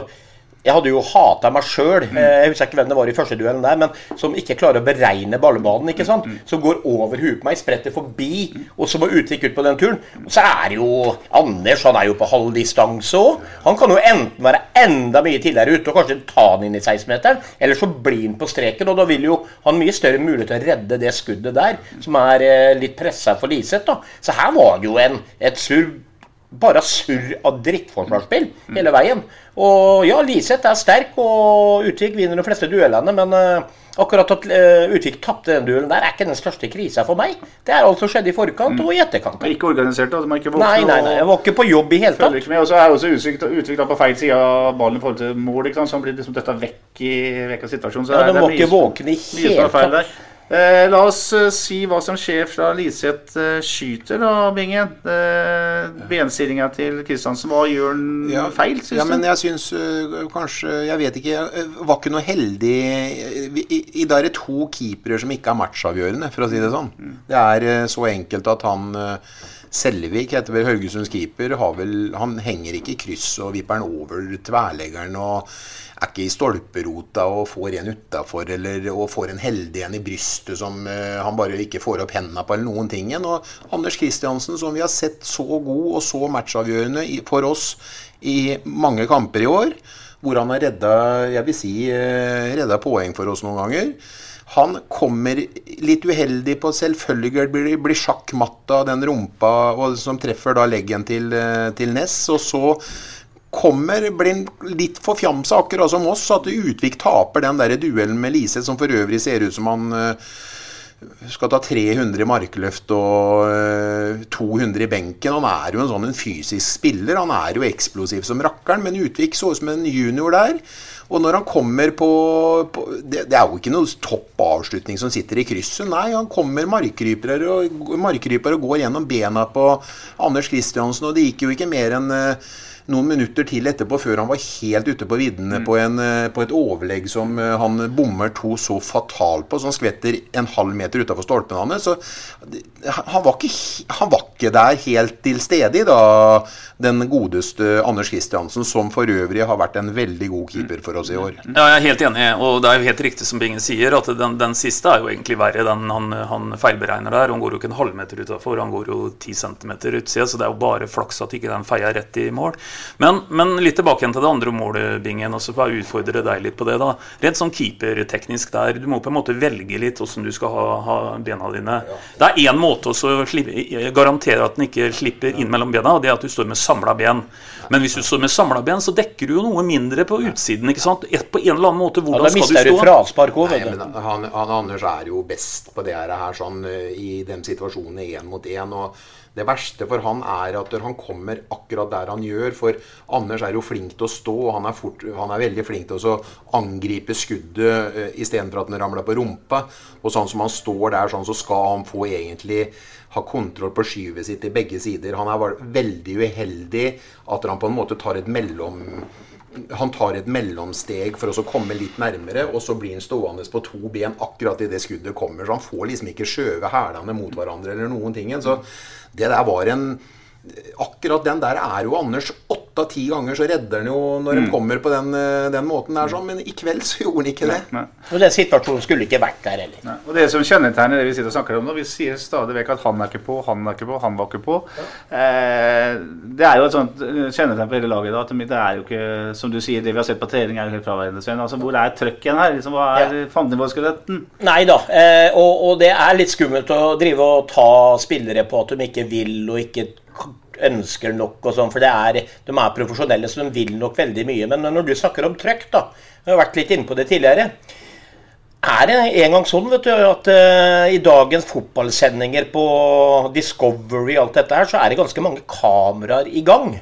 Jeg hadde jo hata meg sjøl, jeg husker ikke hvem det var i første duellen der, men som ikke klarer å beregne ballbanen, ikke sant? Som går over huet på meg, spretter forbi, og så må Utvik ut på den turen. Og så er det jo Anders, han er jo på halv distanse òg. Han kan jo enten være enda mye tidligere ute og kanskje ta han inn i 16-meteren, eller så blir han på streken, og da vil jo han mye større mulighet til å redde det skuddet der, som er eh, litt pressa for Liseth. da. Så her var det jo en, et surr bare surr av drittforsvarsspill hele veien. Og ja, Liseth er sterk, og Utvik vinner de fleste duellene, men uh, akkurat at uh, Utvik tapte den duellen der, er ikke den største krisa for meg. Det er alt som skjedde i forkant og i etterkant. Men Ikke organisert, da? De er ikke voksne. Nei, nei, nei, jeg var ikke på jobb i hele tatt. og så er også Utvik utvikla på feil side av ballen i forhold til mål. ikke sant? Så han blir liksom døtta vekk i vekk av situasjonen. Så Ja, er de det var ikke våkne i hele er tatt. Eh, la oss eh, si hva som skjer fra Liseth eh, skyter, da, Bingen. Eh, Benstillinga til Kristiansen, hva gjør han feil, syns ja, du? men jeg syns uh, kanskje Jeg vet ikke. øh, Var ikke noe heldig I, i, I dag er det to keepere som ikke er matchavgjørende, for å si det sånn. Det er uh, så enkelt at han øh, Selvik heter vel Haugesunds keeper. Vel, han henger ikke i kryss og vipper den over tverleggeren og er ikke i stolperota og får en utafor, eller og får en heldig en i brystet som uh, han bare ikke får opp hendene på, eller noen ting. Og Anders Kristiansen, som vi har sett så god og så matchavgjørende i, for oss i mange kamper i år, hvor han har redda, jeg vil si, uh, redda poeng for oss noen ganger. Han kommer litt uheldig på selvfølgelig blir, blir sjakkmatt av den rumpa og, som treffer da leggen til, eh, til Ness. Og så kommer, blir litt forfjamsa, akkurat som oss, at Utvik taper den der duellen med Lise, som for øvrig ser ut som han eh, skal ta 300 i markløft og eh, 200 i benken. Han er jo en sånn en fysisk spiller. Han er jo eksplosiv som rakkeren, men Utvik så ut som en junior der. Og når han kommer på, på det, det er jo ikke noen topp avslutning som sitter i krysset. Nei, han kommer markkryper og, og går gjennom bena på Anders Kristiansen, og det gikk jo ikke mer enn eh, noen minutter til etterpå før han var helt ute på viddene på, eh, på et overlegg som eh, han bommer to så fatalt på, så han skvetter en halv meter utafor stolpen hans. Så han var, ikke, han var ikke der helt til stede da, den godeste Anders Kristiansen, som for øvrig har vært en veldig god keeper for oss i år. Ja, jeg er helt enig, og det er jo helt riktig som Bingen sier, at den, den siste er jo egentlig verre. Den han, han feilberegner der. Han går jo ikke en halvmeter utafor, han går jo ti centimeter utsida, så det er jo bare flaks at ikke den feier rett i mål. Men, men litt tilbake igjen til det andre målet, Bingen, og så får jeg utfordre deg litt på det. da. Rent sånn keeperteknisk der, du må på en måte velge litt hvordan du skal ha, ha bena dine. Det er én måte å så garantere at den ikke slipper inn mellom bena, og det er at du står med samla ben. Men hvis du står med samla ben, så dekker du jo noe mindre på utsiden. ikke sant? Et, på en eller annen måte, Ja, hvordan da skal mister du du stå? fraspark òg, vet du. han, han Anders er jo best på det her, her sånn, eh, i de situasjonene én mot én. Det verste for han er at han kommer akkurat der han gjør. For Anders er jo flink til å stå, og han er, fort, han er veldig flink til å angripe skuddet uh, istedenfor at den ramler på rumpa. Og sånn som han står der, sånn, så skal han få egentlig ha kontroll på skyvet sitt til begge sider. Han er veldig uheldig at han på en måte tar et mellom han tar et mellomsteg for å komme litt nærmere, og så blir han stående på to ben akkurat idet skuddet kommer. Så han får liksom ikke skjøvet hælene mot hverandre eller noen ting. Så det der var en Akkurat den der er jo Anders åtte av ti ganger så redder han jo når han kommer på den, eh, den måten der sånn, men i kveld så gjorde han ikke det. Og den situasjonen skulle ikke vært der heller. Og Det som kjennetegner det vi sitter og snakker om nå, vi sier stadig vekk at han er ikke på, han er ikke på, han var ikke på. Eh, det er jo et sånt eh, kjennetegn på hele laget da, at det er jo ikke, som du sier, det vi har sett på trening er jo helt fraværende. Sven. Altså, hvor er trøkken her? Liksom, hva er ja. fandenivoldskeletten? Nei da, eh, og, og det er litt skummelt å drive og ta spillere på at de ikke vil og ikke ønsker nok og sånn, for det er, de er profesjonelle, så de vil nok veldig mye. Men når du snakker om trøkk, da, jeg har vært litt inne på det tidligere, er det en gang sånn vet du, at uh, i dagens fotballsendinger på Discovery alt dette her, så er det ganske mange kameraer i gang.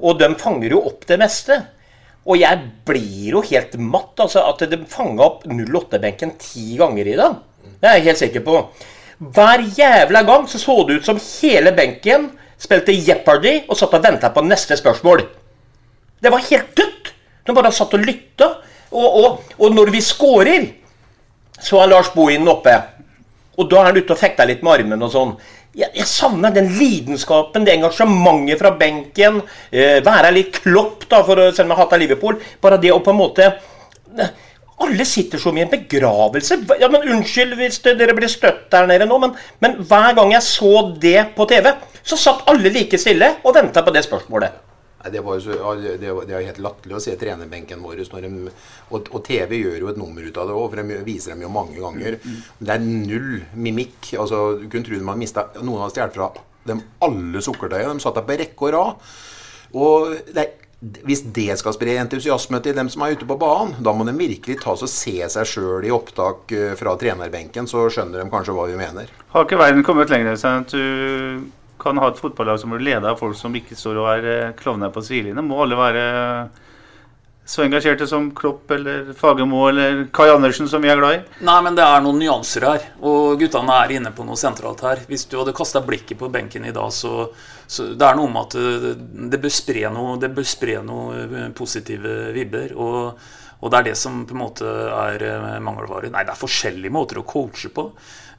Og de fanger jo opp det meste. Og jeg blir jo helt matt. altså At de fanga opp 08-benken ti ganger i dag. Det er jeg helt sikker på. Hver jævla gang så så det ut som hele benken spilte Jeopardy og satt og venta på neste spørsmål. Det var helt dødt! De bare satt og lytta. Og, og, og når vi scorer, så er Lars Bohinen oppe. Og da er han ute og fekter litt med armen og sånn. jeg, jeg savner den lidenskapen, det engasjementet fra benken. Eh, være litt klopp, da, for, selv om jeg hater Liverpool. Bare det å på en måte Alle sitter som i en begravelse. Ja, men Unnskyld hvis dere blir støtt der nede nå, men, men hver gang jeg så det på TV, så satt alle like stille og venta på det spørsmålet. Nei, det, var jo så, det, det var- det er helt latterlig å se trenerbenken vår. Når de, og, og TV gjør jo et nummer ut av det òg, for de viser dem jo mange ganger. Det er null mimikk. altså Du kunne tro de hadde mistet, noen hadde stjålet fra dem alle sukkertøyene. De satt der på rekke og rad. Og det er, hvis det skal spre entusiasme til dem som er ute på banen, da må de virkelig ta og se seg sjøl i opptak eh, fra trenerbenken, så skjønner de kanskje hva vi mener. Har ikke verden kommet lenger enn at du kan ha et fotballag som blir ledet av folk som ikke står og er eh, klovner på sidelinjen? Må alle være så engasjerte som Klopp eller Fagermo eller Kai Andersen, som vi er glad i? Nei, men det er noen nyanser her. Og guttene er inne på noe sentralt her. Hvis du hadde kasta blikket på benken i dag, så, så Det er noe med at det, det bør spre noe, bør spre noe eh, positive vibber. Og, og det er det som på en måte er eh, mangelvare. Nei, det er forskjellige måter å coache på.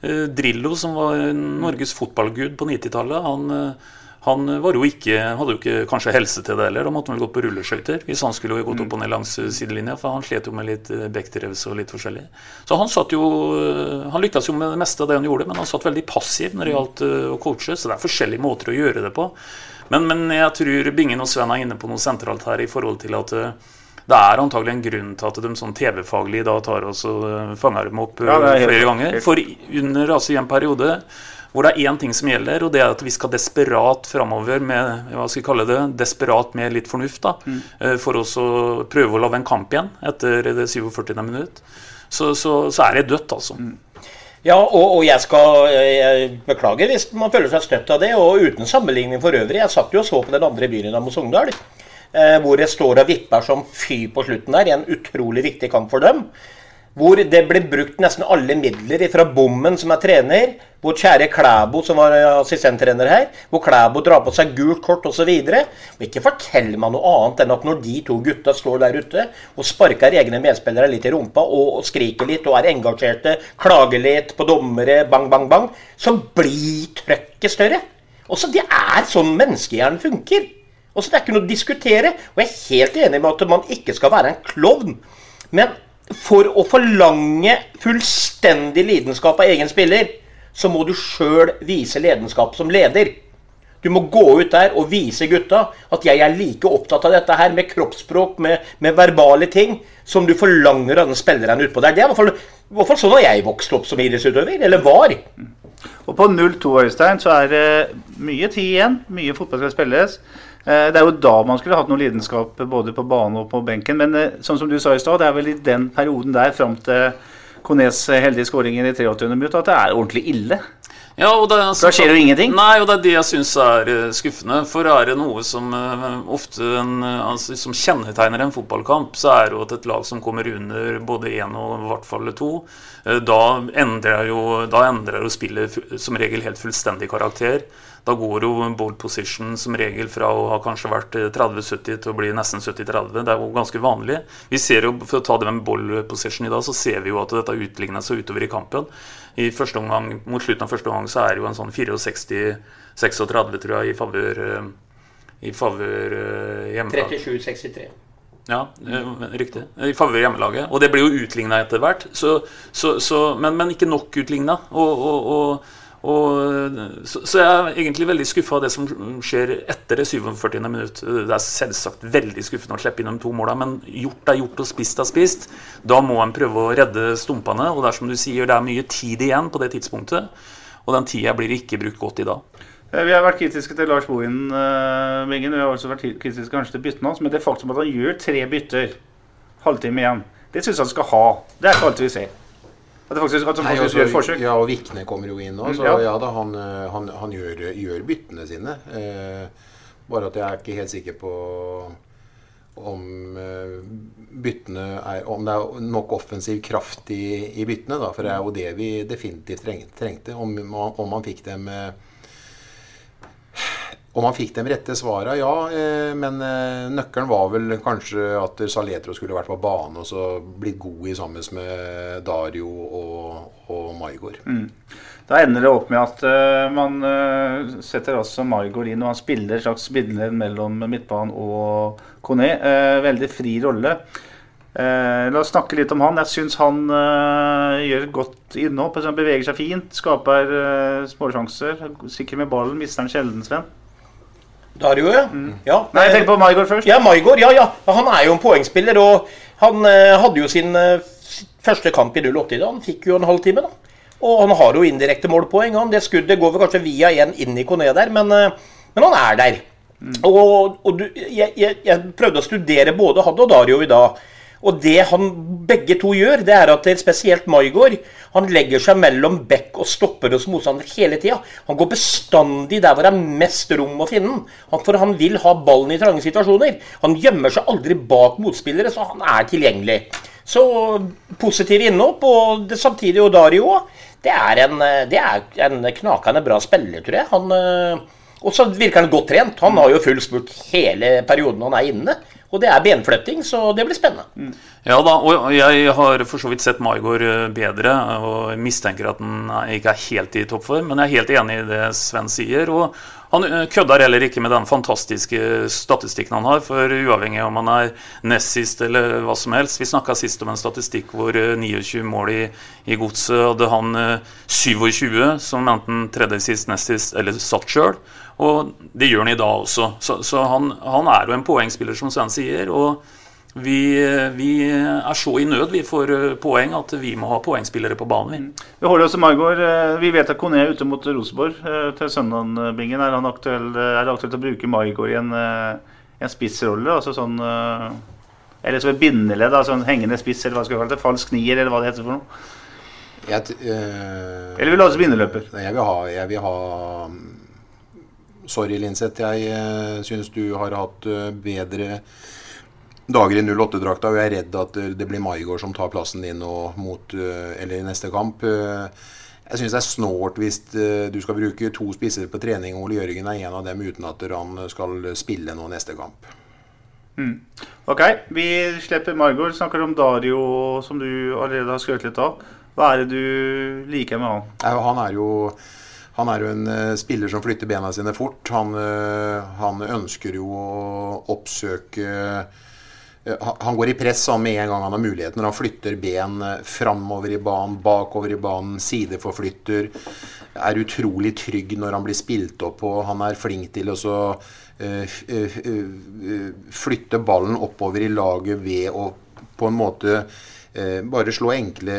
Eh, Drillo, som var Norges fotballgud på 90-tallet, han eh, han var jo ikke, hadde jo ikke kanskje helse til det heller. Da måtte han vel gått på rulleskøyter hvis han skulle gått opp og ned langs sidelinja. For han slet jo med litt eh, og litt forskjellig. Så han satt jo eh, Han lyktes jo med det meste av det han gjorde, men han satt veldig passiv når det gjaldt eh, å coache. Så det er forskjellige måter å gjøre det på. Men, men jeg tror Bingen og Sven er inne på noe sentralt her i forhold til at eh, det er antagelig en grunn til at de sånn TV-faglig da tar oss og eh, fanger dem opp eh, Ja, helt- flere ganger. helt- For under altså i en periode hvor det er én ting som gjelder, og det er at vi skal desperat framover med hva skal vi kalle det, desperat med litt fornuft, da, Mm. eh, for oss å prøve å lage en kamp igjen etter det 47. minutt. Så, så, så er det dødt, altså. Mm. Ja, og, og jeg skal jeg beklager hvis man føler seg støtt av det. Og uten sammenligning for øvrig. Jeg satt jo og så på den andre byen mot Sogndal. Eh, hvor det står og vipper som fy på slutten der i en utrolig viktig kamp for dem. Hvor det ble brukt nesten alle midler fra Bommen, som er trener. Hvor kjære Klæbo, som var eh, assistenttrener her, hvor Klæbo drar på seg gult kort osv. Ikke fortell meg noe annet enn at når de to gutta står der ute og sparker egne medspillere litt i rumpa og, skriker litt og er engasjerte, klager litt på dommere, bang, bang, bang, så blir trøkket større. Også Det er sånn menneskehjernen funker. Også Det er ikke noe å diskutere. Og jeg er helt enig med at man ikke skal være en klovn. Men for å forlange fullstendig lidenskap av egen spiller, så må du sjøl vise lidenskap som leder. Du må gå ut der og vise gutta at jeg er like opptatt av dette her med kroppsspråk, med, med verbale ting, som du forlanger av den spilleren utpå der. Det er i hvert fall, i hvert fall sånn har jeg vokst opp som idrettsutøver. Eller var. Og på 0-2 Øystein, så er det mye tid igjen. Mye fotball skal spilles. Eh, Det er jo da man skulle hatt noe lidenskap både på bane og på benken. Men eh, sånn som du sa i stad, det er vel i den perioden der fram til Kones heldige skåringer i 83. minutt at det er ordentlig ille. Ja, og det, Da skjer jo ingenting. Nei, og det er det jeg syns er eh, skuffende. For er det noe som eh, ofte en, eh, altså, som kjennetegner en fotballkamp, så er det jo at et lag som kommer under både én og i hvert fall to, eh, da endrer jo, da endrer jo spillet som regel helt fullstendig karakter. Da går jo board position som regel fra å ha kanskje vært eh, 30-70 til å bli nesten 70-30. Det er jo ganske vanlig. Vi ser jo, For å ta det med ball position i dag, så ser vi jo at dette utligner seg utover i kampen. I første omgang, Mot slutten av første omgang så er det jo en sånn 64-36, tror jeg, i favør eh, i favør eh, hjemmelaget. 37-63. Ja, eh, riktig. I favør hjemmelaget. Og det blir jo utligna etter hvert. Så, så, så, men, men ikke nok utligna. Og, og, og, og, så, så jeg er egentlig veldig skuffa av det som skjer etter det 47. minutt. Det er selvsagt veldig skuffende å slippe inn de to måla, men gjort er gjort og spist er spist. Da må en prøve å redde stumpene. Og det er som du sier, det er mye tid igjen på det tidspunktet. Og den tida blir ikke brukt godt i dag. Eh, Vi har vært kritiske til Lars Bohin, uh. Vi har også vært kritiske kanskje til byttene hans. Men det faktum at han gjør tre bytter, halvtime igjen, det syns jeg han skal ha. Det er ikke alltid vi ser. At det faktisk, at Nei, faktisk Nei, gjør et forsøk. Ja, og Vikne kommer jo inn nå, så ja. ja, da, han, eh, han, han gjør, gjør byttene sine. Eh, bare at jeg er ikke helt sikker på om eh, byttene er Om det er nok offensiv kraft i, i byttene, da. For det er jo det vi definitivt treng- trengte. Om, om man fikk dem eh, om han fikk de rette svara, ja. Eh, men eh, nøkkelen var vel kanskje at Saletro skulle vært på banen og så blitt god i sammen med Dario og, og Maigård. Mm. Da ender det opp med at uh, man uh, setter også Maigård inn, og han spiller slags bindeledd mellom midtbanen og Kone. Uh, veldig fri rolle. la oss snakke litt om han. Jeg syns han gjør godt innhopp. Han beveger seg fint, skaper småsjanser. Sikker med ballen, mister han sjelden, Sven. Dario, ja. Mm. ja. Nei, jeg tenker på Maigård først. Ja, Maigård, ja, ja. Han er jo en poengspiller. Og han hadde jo sin første kamp i 08 i dag. Han fikk jo en halvtime, da. Og han har jo indirekte målpoeng. Han. Det skuddet går vel kanskje via en inn i Kone der, men, eh, men, han er der. Mm. Og, og du, jeg, jeg, jeg, prøvde å studere både Hadd og Dario i dag. Og det han begge to gjør, det er at det er spesielt Maigård han legger seg mellom bekk og stopper hos motstander hele tida. Han går bestandig der hvor det er mest rom å finne han, For han vil ha ballen i trange situasjoner. Han gjemmer seg aldri bak motspillere, så han er tilgjengelig. Så positiv innhopp, og det, samtidig Odario Dario òg det er en, det er en knakende bra spiller, tror jeg. Eh, og så virker han godt trent. Han har jo full spurt hele perioden han er inne. Og det er benflytting, så det blir spennende. Mm. Ja da, og jeg har for så vidt sett Maigård eh, bedre og mistenker at han ikke er helt i toppform. Men jeg er helt enig i det Sven sier. Og han eh, kødder heller ikke med den fantastiske statistikken han har. For uavhengig om han er nest sist eller hva som helst Vi snakka sist om en statistikk hvor 29 eh, mål i, i godset hadde han 27 som enten tredje sist, nest sist eller satt sjøl. Og det gjør han i dag også. Så, så han, han, er jo en poengspiller, som Sven sier. og vi, vi, er så i nød vi får eh, poeng at vi må ha poengspillere på banen. Vi vi holder oss til Margård. Eh, vi vet at Kone er ute mot Rosenborg eh, til søndag. Bingen. Er, aktuell, er, det aktuelt å bruke Margaard i en, en spissrolle? Altså sånn, eller som et bindeledd, altså en hengende spiss, eller hva skal vi kalle det? Falsk nier, eller hva det heter for noe? Jeg, øh, eller vil du ha oss bindeløper? Jeg vil ha, jeg vil ha Sorry, Linseth. Jeg uh, syns du har hatt uh, bedre dager i 08-drakta, og jeg er redd at uh, det blir Maigård som tar plassen din mot, eller i neste kamp. Jeg syns det er snålt hvis du skal bruke to spisser på trening, og Ole Jørgen er en av dem uten at han skal spille nå neste kamp. Mm. Ok, vi slipper Margot. Snakker om Dario, som du allerede har skrøt litt av. Hva er det du liker med han? Han er jo han er jo en uh, spiller som flytter bena sine fort. Han, uh, han ønsker jo å oppsøke uh, Han går i press han med en gang han har muligheten. Han flytter ben framover i banen, bakover i banen, sideforflytter. Er utrolig trygg når han blir spilt opp på. Han er flink til å flytte ballen oppover i laget ved å på en måte Eh, bare slå enkle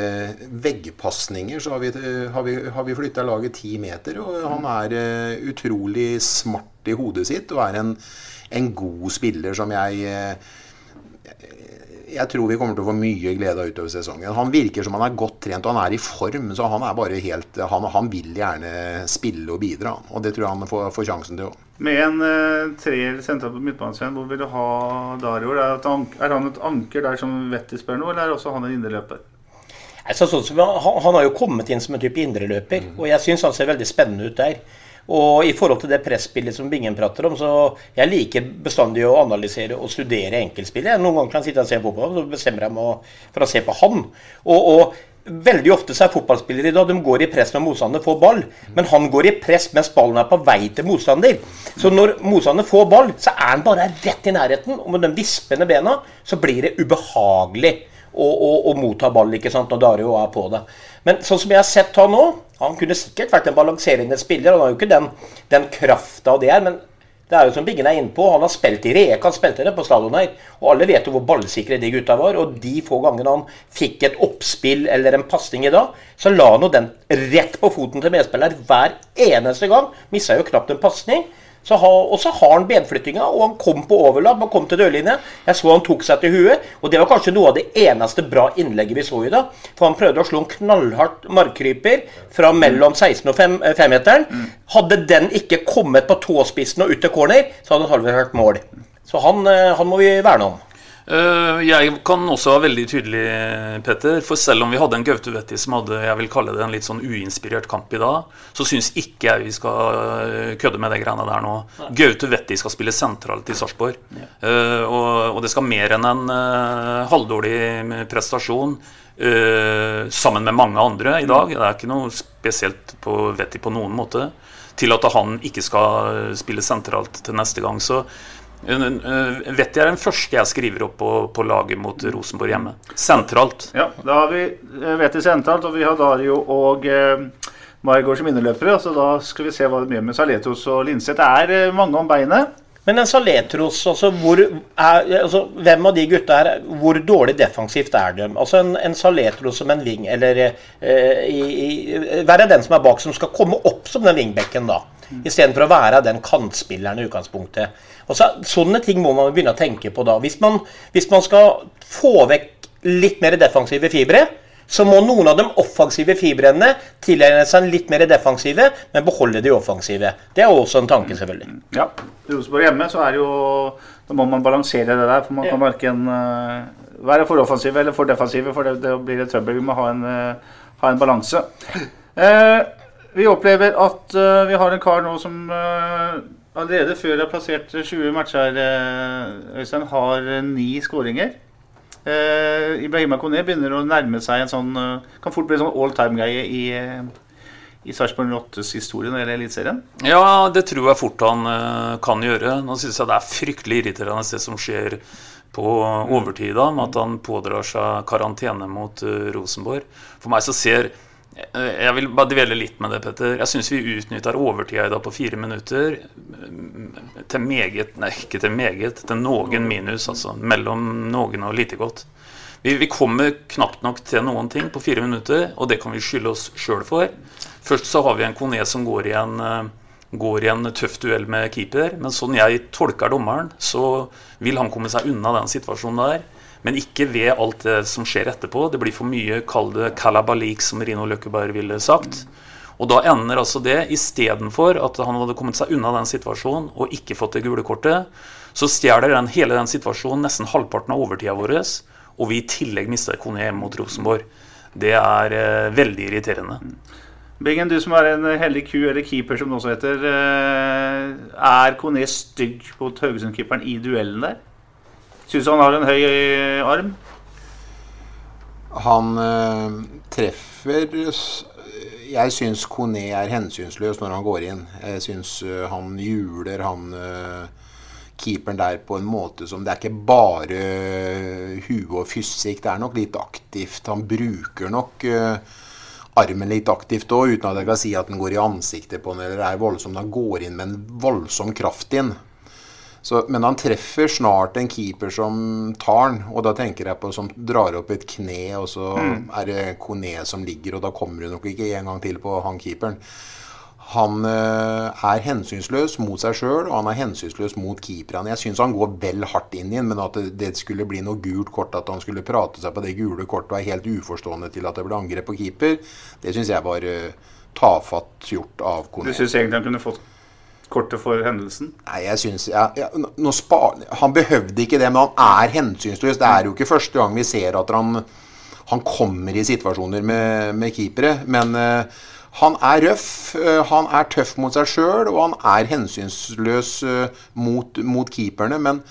veggpasninger, så har vi, har vi, vi flytta laget ti meter. Og han er uh, utrolig smart i hodet sitt og er en, en god spiller som jeg jeg tror vi kommer til å få mye glede av utover sesongen. Han virker som han er godt trent og han er i form. Så han er bare helt Han, han vil gjerne spille og bidra. Og det tror jeg han får, får sjansen til òg. Med en uh, treer sentralt på midtbanen, hvor vil du ha Dario? Er, er, han et anker der som Vetti spør noe, eller er også han en indreløper? Altså, sånn, han, han, har jo kommet inn som en type indreløper, mm. og jeg syns han ser veldig spennende ut der. Og i forhold til det presspillet som Bingen prater om, så jeg liker bestandig å analysere og studere enkeltspillet. Noen ganger kan jeg sitte og se fotball, så bestemmer jeg meg for å se på han. Og, og Veldig ofte så er fotballspillere i dag de går i press når motstander får ball. Men han går i press mens ballen er på vei til motstander. Så når motstander får ball, så er han bare rett i nærheten. Og med de vispende bena så blir det ubehagelig å, og, og motta ball ikke sant, når Dario er på det. Men sånn som jeg har sett han nå Han kunne sikkert vært en balanserende spiller. Han har jo ikke den, den krafta det er, men det er jo som Biggen er inne på, Han har spilt i Reka, han spilte det på stadion her. Og alle vet jo hvor ballsikre de gutta var. Og de få gangene han fikk et oppspill eller en pasning i dag, så la han jo den rett på foten til medspiller hver eneste gang. Missa jo knapt en pasning. Så ha, og så har han benflyttinga, og han kom på overlapp og kom til dørlinja. Jeg så han tok seg til huet, og det var kanskje noe av det eneste bra innlegget vi så i dag. For han prøvde å slå en knallhardt markkryper fra mellom 16 og 5-meteren. Mm. Hadde den ikke kommet på tåspissen og ut til corner, så hadde han halvt vært mål. Så han, eh, han må vi verne om. Eh, jeg kan også være veldig tydelig, Petter. For selv om vi hadde en Gaute som hadde jeg vil kalle det en litt sånn uinspirert kamp i dag, så syns ikke jeg vi skal eh, kødde med de greiene der nå. Gaute skal spille sentralt i Sarpsborg. Ja. Uh, og, og, det skal mer enn en halvdårlig prestasjon eh, sammen med mange andre i dag. Det er ikke noe spesielt på Vetti på noen måte. Til at han ikke skal spille sentralt til neste gang. Så eh, eh, Vetti er den første jeg skriver opp på, på laget mot Rosenborg hjemme. Sentralt. Ja, da har vi eh, Vetti sentralt, og vi har Dario og eh, Margot som inneløpere. Så da skal vi se hva det gjør med Saletros og Linseth. Det er eh, mange om beinet. Men en Saletros, altså, hvor er, altså, hvem av de gutta her, hvor dårlig defensivt er de? Altså En, en Saletros som en wing, eller eh, i, i, være den som er bak, som skal komme opp som den wingbacken, da. Istedenfor å være den kantspilleren i utgangspunktet. Og så, sånne ting må man begynne å tenke på da. Hvis man, hvis man skal få vekk litt mer defensive fibre, så må noen av de offensive fibrene tilegne seg litt mer defensive, men beholde de offensive. Det er også en tanke, selvfølgelig. Ja. Rosenborg hjemme, så er det jo Da må man balansere det der. For man kan verken uh, være for offensive eller for defensive, for det, det blir et trøbbel. Vi må ha en, uh, ha en balanse. Uh, vi opplever at vi har en kar nå som allerede før det har plassert 20 matcher, Øystein, har ni skåringer. Uh, Ibrahima Kone begynner å nærme seg en sånn uh, Kan fort bli en sånn all time-greie i, uh, i Sarpsborg 8s historie når det gjelder Eliteserien. Ja, det tror jeg fort han uh, kan gjøre. Nå syns jeg det er fryktelig irriterende det som skjer på overtid, da, med at han pådrar seg karantene mot Rosenborg. For meg så ser jeg vil bare dvele litt med det, Petter. Jeg syns vi utnytter overtida i dag på fire minutter til meget Nei, ikke til meget, til noen minus, altså. Mellom noen og lite godt. Vi, vi, kommer knapt nok til noen ting på fire minutter, og det kan vi skylde oss sjøl for. Først så har vi en Kone som går i en, går i en tøff duell med keeper, men sånn jeg tolker dommeren, så vil han komme seg unna den situasjonen der. Men ikke ved alt det som skjer etterpå. Det blir for mye, kall det kalabalik, som Rino Løkkeberg ville sagt. Og da ender altså det, istedenfor at han hadde kommet seg unna den situasjonen og ikke fått det gule kortet, så stjeler den, hele den situasjonen nesten halvparten av overtida vår, og vi i tillegg mister Kone hjemme mot Rosenborg. Det er eh, veldig irriterende. Bingen, du som er en heldig ku, eller keeper som det også heter. Eh, er Kone stygg mot Haugesund-keeperen i duellen der? Syns han har en høy arm? Han øh, treffer Jeg syns Kone er hensynsløs når han går inn. Jeg syns øh, han juler han øh, keeperen der på en måte som Det er ikke bare huet og fysikk. Det er nok litt aktivt. Han bruker nok armen litt aktivt òg, uten at jeg kan si at den går i ansiktet på den eller er voldsom. Han går inn med en voldsom kraft inn. Så, men han treffer snart en keeper som tar den, og da tenker jeg på som drar opp et kne, og så mm. er det Kone som ligger, og da kommer du nok ikke en gang til på han keeperen. Han øh, er hensynsløs mot seg sjøl, og han er hensynsløs mot keeperne. Jeg syns han går vel hardt inn i den, men at det, skulle bli noe gult kort, at han skulle prate seg på det gule kortet og er helt uforstående til at det ble angrep på keeper, det syns jeg var øh, tafatt gjort av Kone. Du syns egentlig han kunne fått kortet for hendelsen? Nei, jeg synes, ja, ja, Han behøvde ikke det, men han er hensynsløs. Det er jo ikke første gang vi ser at han, han kommer i situasjoner med, med keepere. Men uh, han er røff, uh, han er tøff mot seg sjøl, og han er hensynsløs uh, mot, mot, keeperne. Men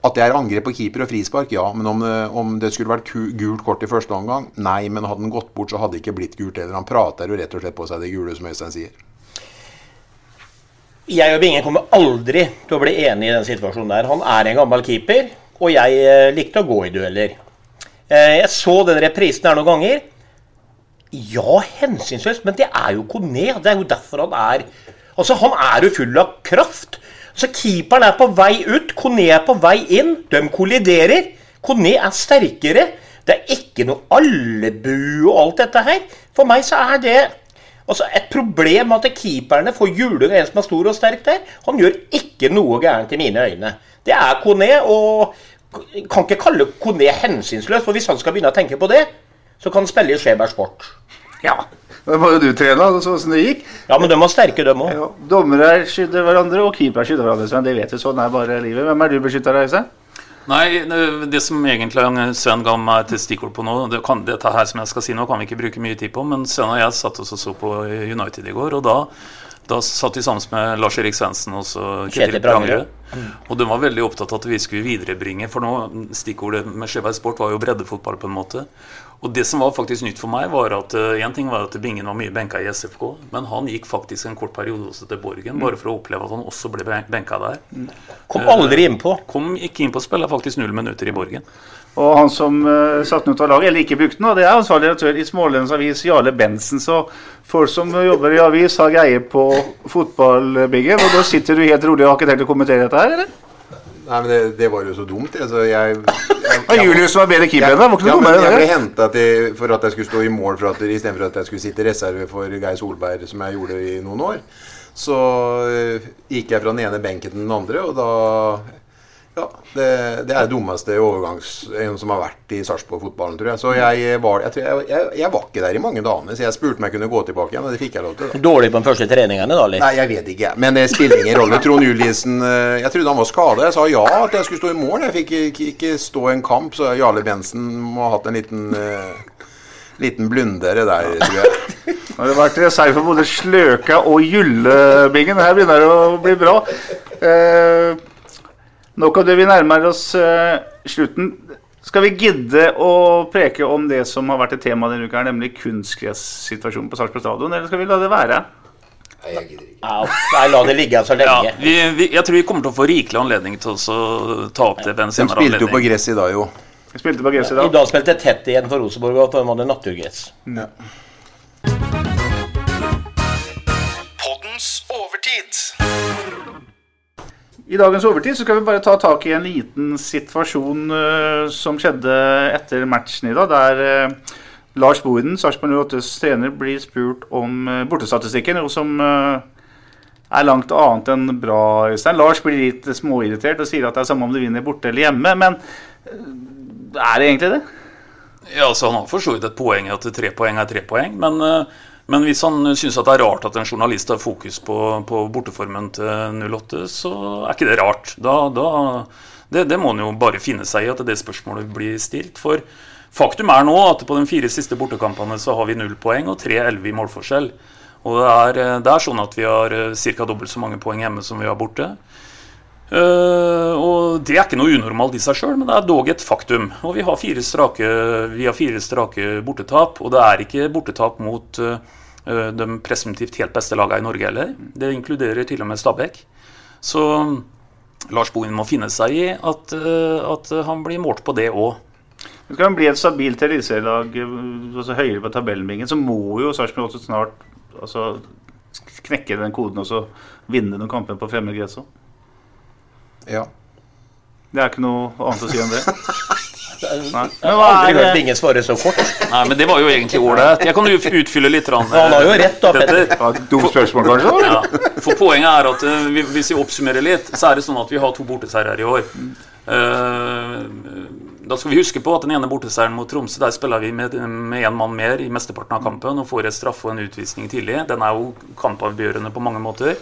at det er angrep på keeper og frispark, ja. Men om, om, det skulle vært gult kort i første omgang, nei. Men hadde den gått bort, så hadde det ikke blitt gult heller. Han prater jo rett og slett på seg det gule, som Øystein sier. Jeg og Bingen kommer aldri til å bli enig i den situasjonen der. Han er en gammel keeper, og jeg eh, likte å gå i dueller. Eh, jeg så den reprisen her noen ganger. Ja, hensynsløst, men det er jo Kone. Det er jo derfor han er Altså, Han er jo full av kraft. Så keeperen er på vei ut, Kone er på vei inn. De kolliderer. Kone er sterkere. Det er ikke noe allebue og alt dette her. For meg så er det altså et problem at keeperne får juling av en som er stor og sterk der. Han gjør ikke noe gærent i mine øyne. Det er Kone, og kan ikke kalle Kone hensynsløs. For hvis han skal begynne å tenke på det, så kan han spille i Skjeberg Sport. Ja. Da var jo du trena, og så åssen det gikk. Ja, men de var sterke, de òg. Ja, dommere skydder hverandre, og keepere skydder hverandre. Sven. Det vet vi, sånn er bare livet. Hvem er du beskytter av, Øystein? Nei, det som egentlig Sven ga meg til stikkord på nå det kan, Dette her som jeg skal si nå, kan vi ikke bruke mye tid på, men Sven og jeg satt oss og så på United i går, og da, da satt vi sammen med Lars-Erik Svendsen og Kjetil Prangerud. Og de var veldig opptatt av at vi skulle viderebringe, for nå stikkordet med Skjeberg Sport var jo breddefotball på en måte. Og det som var faktisk nytt for meg, var at én uh, ting var at Bingen var mye benka i SFK, men han gikk faktisk en kort periode også til Borgen, bare for å oppleve at han også ble benka der. Kom aldri innpå. Kom ikke innpå, spilla faktisk null minutter i Borgen. Og han som uh, satte den ut av laget, eller ikke brukte den, det er ansvarlig redaktør i Smålendens Avis, Jarle Bensen. Så folk som jobber i avis, har greie på fotballbygget. Og da sitter du helt rolig og har ikke tenkt å kommentere dette her, eller? Nei, men det, det var jo så dumt. Altså, jeg, jeg, <laughs> jeg Julius var bedre keeper enn deg. Ja, men jeg ble henta for at jeg skulle stå i mål for at, istedenfor at jeg skulle sitte i reserve for Geir Solberg, som jeg gjorde i noen år. Så øh, gikk jeg fra den ene benken til den andre, og da Ja, det, det er det dummeste overgangs som har vært i Sarpsborg-fotballen, tror jeg. Så jeg var, jeg, tror jeg, jeg, jeg var ikke der i mange dager, så jeg spurte om jeg kunne gå tilbake igjen, og det fikk jeg lov til. da. Dårlig på de første treningene, da? eller? Nei, jeg vet ikke. Men det spiller ingen rolle. Trond Juliussen eh, Jeg trodde han var skada. Jeg sa ja at jeg skulle stå i mål. Jeg fikk ikke, ikke stå en kamp, så Jarle Bensen må ha hatt en liten eh, Liten blundere der, tror jeg. <laughs> Nå har det vært reserve for både Sløka og Gyllebingen. Her begynner det å bli bra. Eh, nå kan vi nærmer oss uh, slutten. Skal vi gidde å preke om det som har vært et tema denne uka, nemlig kunstgressituasjonen på Sarpsborg stadion, eller skal vi la det være? Nei, jeg gidder Ja, nei, la det ligge så Ja, lenge. vi, vi, jeg tror vi kommer til å få rikelig anledning til å ta opp det ved en De spilte jo på gress i dag, jo. Vi spilte på gress i dag I dag. spilte spilte tett igjen for Rosenborg, og de hadde naturgress. Ja. I dagens overtid så skal vi bare ta tak i en liten situasjon uh, som skjedde etter matchen i dag, der uh, Lars Bohinen, Sarpsborg 08s trener, blir spurt om uh, bortestatistikken, noe som er langt annet enn bra. Øystein. Lars blir litt småirritert og sier at det er samme om du vinner borte eller hjemme, men er det egentlig det? Ja, altså Han har for så vidt et poeng at tre poeng er tre poeng, men, men hvis han syns det er rart at en journalist har fokus på, på borteformen til 08, så er ikke det rart. Da, da, det, det må han jo bare finne seg i at det spørsmålet blir stilt. For faktum er nå at på de fire siste bortekampene så har vi null poeng og 3-11 i målforskjell. Og det er, eh, det er sånn at vi har ca. dobbelt så mange poeng hjemme som vi har borte. Uh, og Det er ikke noe unormalt i seg sjøl, men det er dog et faktum. Og vi har fire strake, vi har fire strake bortetap, og det er ikke bortetap mot eh, de presumptivt helt beste lagene i Norge heller. Det inkluderer til og med Stabæk. Så Lars Bohin må finne seg i at, eh, at han blir målt på det òg. Skal han bli et stabilt eliteserielag eh, altså høyere på tabellbingen, så må jo Sarpsborg også snart altså, knekke den koden og så vinne noen kamper på fremmed gress òg. Ja. Det er ikke noe annet å si om det. <laughs> Nei. Men hva aldri er hørt det? Bingen svare så fort. Nei, men det var jo egentlig ålreit. Jeg kan jo utfylle litt. rann, Han har jo rett, da, Petter. Dumt spørsmål, kanskje? Ja, for poenget er at eh, hvis vi oppsummerer litt, så er det sånn at vi har to borteseiere i år. Eh, da skal vi huske på at den ene borteseieren mot Tromsø, der spiller vi med én mann mer i mesteparten av kampen og får en straffe og en utvisning tidlig. Den er jo kampavgjørende på mange måter.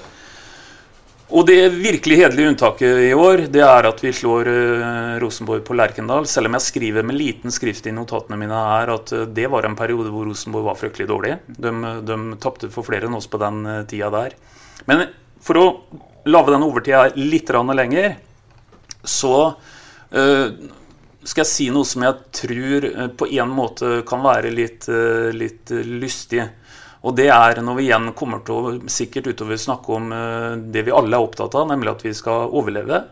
Og det virkelig hederlige unntaket i år, det er at vi slår uh, Rosenborg på Lerkendal. Selv om jeg skriver med liten skrift i notatene mine her at uh, det var en periode hvor Rosenborg var fryktelig dårlig. De, de tapte for flere enn oss på den uh, tida der. Men for å lage den overtida litt lenger, så eh, skal jeg si noe som jeg tror eh, på en måte kan være litt, eh, litt eh, lystig. Og det er når vi igjen kommer til å sikkert utover snakke om eh, det vi alle er opptatt av, nemlig at vi skal overleve.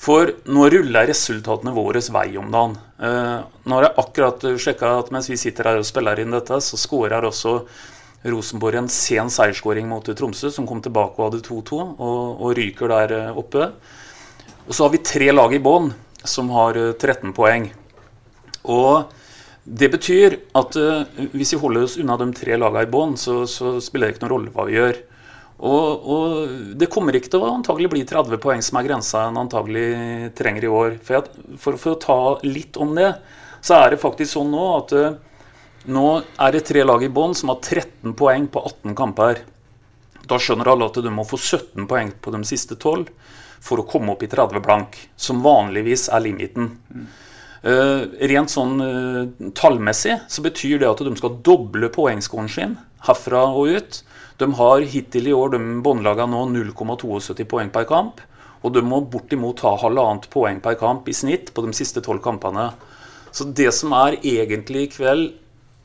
For nå ruller resultatene våre vei om dagen. Eh, nå har jeg akkurat sjekka at mens vi sitter her og spiller inn dette, så skårer også Rosenborg en sen seiersskåring mot Tromsø, som kom tilbake og hadde 2-2, og, og ryker der eh, oppe. Og så har vi tre lag i bånn som har eh, 13 poeng. Og det betyr at uh, hvis vi holder oss unna de tre lagene i bånn, så, så spiller det ikke noen rolle hva vi gjør. Og, og det kommer ikke til å antagelig bli 30 poeng som er grensa en antagelig trenger i år. For, jeg, for, for å ta litt om det, så er det faktisk sånn nå at uh, nå er det tre lag i bånn som har 13 poeng på 18 kamper. Da skjønner alle at du må få 17 poeng på de siste 12 for å komme opp i 30 blank, som vanligvis er limiten. Eh, rent sånn eh, tallmessig så betyr det at de skal doble poengskåren sin herfra og ut. De har hittil i år, de båndlagene nå 0,72 poeng per kamp. Og de må bortimot ha halvannet poeng per kamp i snitt på de siste tolv kampene. Så det som er egentlig i kveld,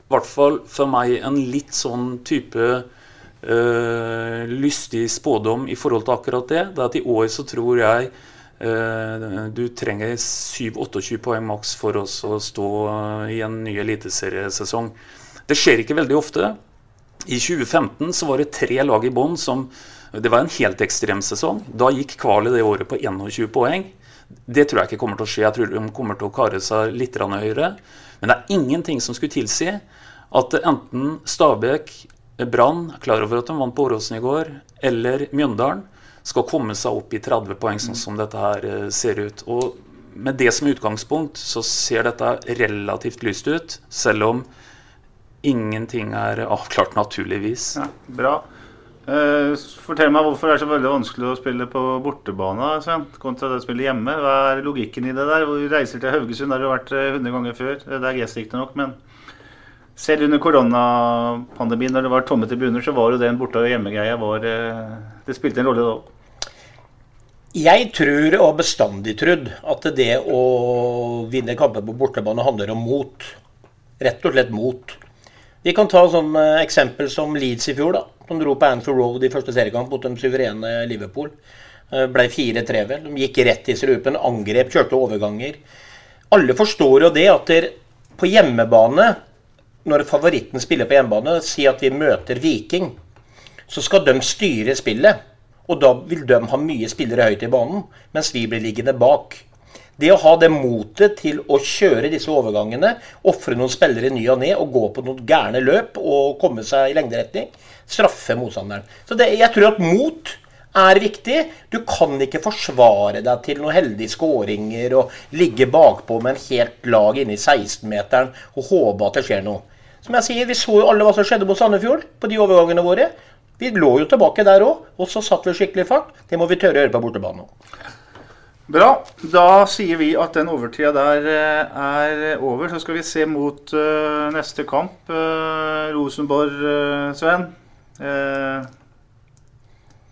i hvert fall for meg en litt sånn type øh, lystig spådom i forhold til akkurat det, det er at i år så tror jeg du trenger 7-28 poeng maks for å stå i en ny eliteseriesesong. Det skjer ikke veldig ofte. I 2015 så var det tre lag i bånn som Det var en helt ekstrem sesong. Da gikk Kvali det året på 21 poeng. Det tror jeg ikke kommer til å skje. Jeg tror de kommer til å kare seg litt høyere. Men det er ingenting som skulle tilsi at enten Stabæk, Brann, klar over at de vant på Åråsen i går, eller Mjøndalen skal komme seg opp i 30 poeng, sånn som dette her eh, ser ut. Og med det som utgangspunkt så ser dette relativt lyst ut, selv om ingenting er avklart, naturligvis. Ja, bra. Eh, fortell meg hvorfor det er så veldig vanskelig å spille på bortebane Sven, kontra det å spille hjemme. Hva er logikken i det der? Hvor reiser til Haugesund har du vært 100 eh, ganger før. Det er greit riktignok, men selv under koronapandemien, når det var tomme tribuner, så var jo det en borte- og eh, det spilte en rolle da òg. Jeg tror, og har bestandig trodd, at det å vinne kamper på bortebane handler om mot. Rett og slett mot. Vi kan ta sånn eh, eksempel som Leeds i fjor, da, som dro på Anfield Road i første seriekamp mot den suverene Liverpool. Eh, ble 4-3, vel. De gikk rett i strupen, angrep, kjørte overganger. Alle forstår jo det at der, på hjemmebane, når favoritten spiller på hjemmebane, si at vi møter Viking, så skal de styre spillet. Og da vil de ha mye spillere høyt i banen, mens vi blir liggende bak. Det å ha det motet til å kjøre disse overgangene, ofre noen spillere ny og ned og gå på noen gærne løp og komme seg i lengderetning, straffe motstanderen. Så det, jeg tror at mot er viktig. Du kan ikke forsvare deg til noen heldige skåringer og ligge bakpå med en helt lag inne i 16-meteren og håpe at det skjer noe. Som jeg sier, Vi så jo alle hva som skjedde mot Sandefjord på de overgangene våre. Vi lå jo tilbake der òg, og så satt vi skikkelig fart. Det må vi tørre å gjøre på bortebane. Bra. Da sier vi at den overtida der eh, er over. Så skal vi se mot uh, neste kamp. Uh, Rosenborg, uh, Sven.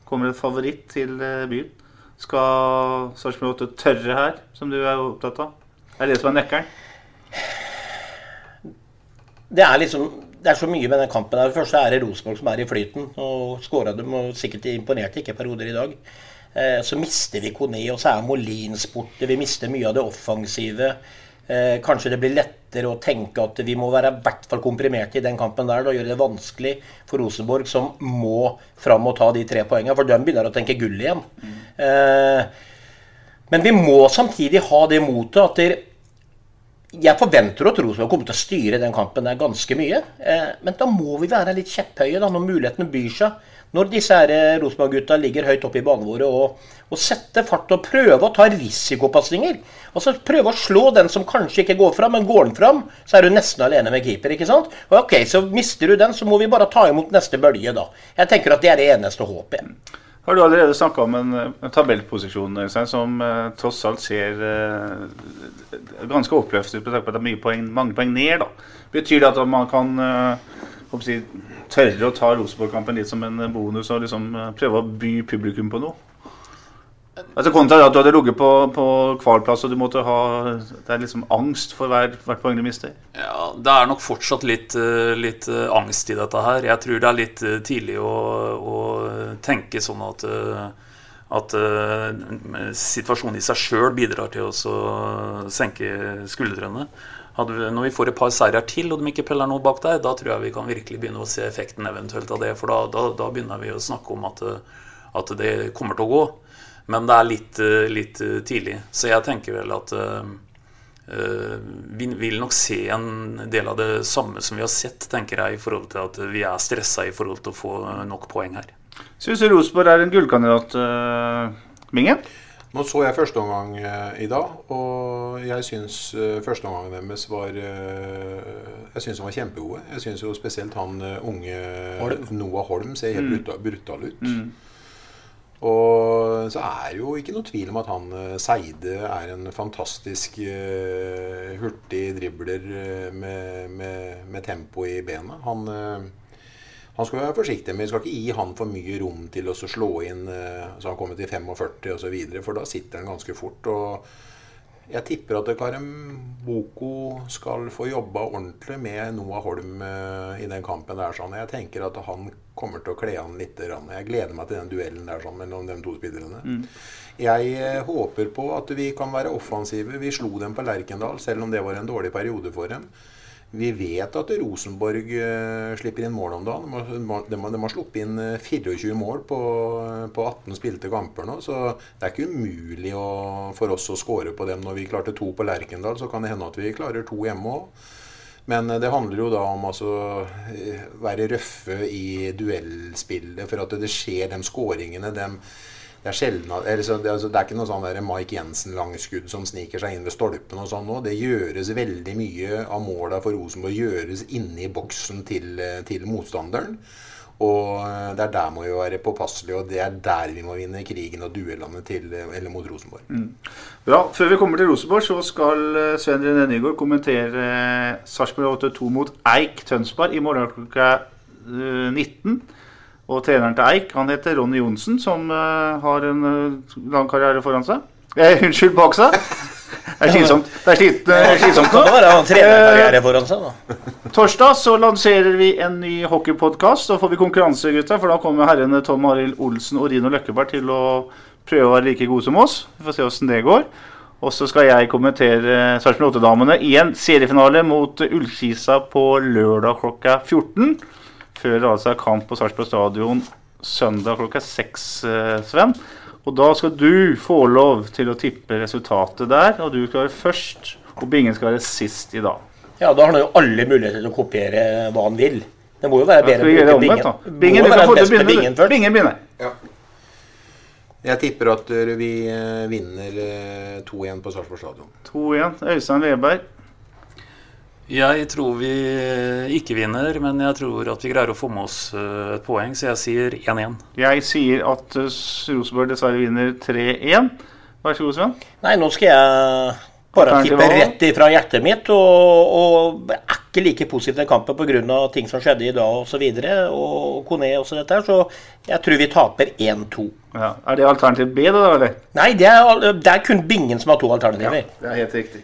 kommer en favoritt til byen? Skal Sarpsborg 8 tørre her, som du er opptatt av? Er det det som er nøkkelen? Det er liksom det er så mye med den kampen. her. Det første er det Rosenborg som er i flyten. og Skåra dem og sikkert imponerte ikke perioder i dag. Eh, så mister vi Kone, og så er Molins borte. Vi mister mye av det offensive. Eh, kanskje det blir lettere å tenke at vi må være i hvert fall komprimerte i den kampen der. Da gjør det vanskelig for Rosenborg, som må fram og ta de tre poengene. For de begynner å tenke gull igjen. Mm. Eh, men vi må samtidig ha det motet at jeg forventer at Rosenborg kommer til å styre den kampen der ganske mye. Eh, men da må vi være litt kjepphøye da, når mulighetene byr seg. Når disse eh, Rosenborg-gutta ligger høyt oppe i banen våre og, og setter fart og prøver å ta risikopasninger. Altså Prøve å slå den som kanskje ikke går fram, men går den fram, så er du nesten alene med keeper. ikke sant? Og ok, Så mister du den, så må vi bare ta imot neste bølge, da. Jeg tenker at det er det eneste håpet. Har du allerede snakka om en, en tabellposisjon som eh, tross alt ser eh, ganske oppløftet ut, på at det er poeng, mange poeng ned? da. Betyr det at man kan eh, si, tørre å ta Rosenborg-kampen litt som en bonus og liksom prøve å by publikum på noe? Altså Kontra at du hadde ligget på, på kvalplass og du måtte ha Det er liksom angst for hver, hvert poeng du mister? Ja, Det er nok fortsatt litt, eh, litt, eh, angst i dette her. Jeg tror det er litt eh, tidlig å, å tenke sånn at, at situasjonen i seg sjøl bidrar til å senke skuldrene. Vi, når vi får et par seirer til og de ikke peller noe bak der, da tror jeg vi kan virkelig begynne å se effekten eventuelt av det. For da, da, da begynner vi å snakke om at, at det kommer til å gå. Men det er litt, eh, litt eh, tidlig. Så jeg tenker vel at uh, vi vil nok se en del av det samme som vi har sett, tenker jeg, i forhold til at vi er stressa i forhold til å få nok poeng her. Syns du Rosenborg er en gullkandidat, uh, Minge? Nå så jeg første omgang uh, i dag, og jeg syns uh, førsteomgangen deres var Jeg syns de var kjempegode. Jeg syns jo spesielt han unge Holm. Noah Holm ser helt mm. brutal ut. Mm. Og så er jo ikke noe tvil om at han eh, Seide er en fantastisk uh, hurtig dribler eh, med, med, med, tempo i bena. Han, uh, Han skal være forsiktig, men vi skal ikke gi han for mye rom til å slå inn uh, så han kommer til 45 osv., for da sitter han ganske fort. og jeg tipper at Karem Boko skal få jobba ordentlig med Noah Holm eh, i den kampen. der sånn. Jeg tenker at han kommer til å kle han litt. Jeg gleder meg til den duellen der sånn, mellom de to spillerne. Mm. Jeg eh, håper på at vi kan være offensive. Vi slo dem på Lerkendal, selv om det var en dårlig periode for dem. Vi vet at Rosenborg uh, slipper inn mål om dagen. De har, de, har sluppet inn 24 eh, mål på, på, 18 spilte kamper nå. Så det er ikke umulig å, for oss å skåre på dem. Når vi klarte to på Lerkendal, så kan det hende at vi klarer to hjemme òg. Men uh, det handler jo da om å altså, være røffe i duellspillet. For at det skjer de skåringene. Det er sjelden altså, det, altså, det, er ikke noe sånn der Mike Jensen-langskudd som sniker seg inn ved stolpen og sånn nå. Det gjøres veldig mye av måla for Rosenborg gjøres inni boksen til, til, motstanderen. Og eh, det er der må vi være påpasselige, og det er der vi må vinne krigen og duellene til, eller mot Rosenborg. Mm. Bra. Før vi kommer til Rosenborg, så skal Svein René Nygaard kommentere eh, Sarpsborg 8-2 mot Eik Tønsberg i morgen klokka 19. Og treneren til Eik han heter Ronny Johnsen, som uh, har en uh, lang karriere foran seg. Eh, <laughs> unnskyld, bak seg. Det er slitsomt. Det er slit, slitsomt nå. trenerkarriere foran seg, da. Torsdag så lanserer vi en ny hockeypodkast. Da får vi konkurranse, gutta. For da kommer herrene Tom Arild Olsen og Rino Løkkeberg til å prøve å være like gode som oss. Vi får se åssen det går. Og så skal jeg kommentere Sarpsborg 8-damene i en seriefinale mot Ullkisa på lørdag klokka 14 før det altså er kamp på Sarpsborg stadion søndag klokka seks, eh, Sven. Og da skal du få lov til å tippe resultatet der, og du skal være først. Og Bingen skal være sist i dag. Ja, da har han jo alle muligheter til å kopiere hva han vil. Det må jo være bedre enn å Bingen. Bingen, til Bingen først. Bingen begynner. Ja. Jeg tipper at vi eh, vinner 2-1 eh, på Sarpsborg stadion. 2-1. Øystein Weberg. Jeg tror vi ikke vinner, men jeg tror at vi greier å få med oss eh, et poeng, så jeg sier 1-1. Jeg sier at eh, Rosenborg dessverre vinner 3-1. Vær så god, Sven. Nei, nå skal jeg bare tippe rett ifra hjertet mitt, og, og er ikke like positiv til kampen pga. ting som skjedde i dag osv. Og, så og Kone og så dette her, så jeg tror vi taper 1-2. Ja. Er det alternativ B, da, eller? Nei, det er, det er kun Bingen som har to alternativer. Ja, det er helt riktig.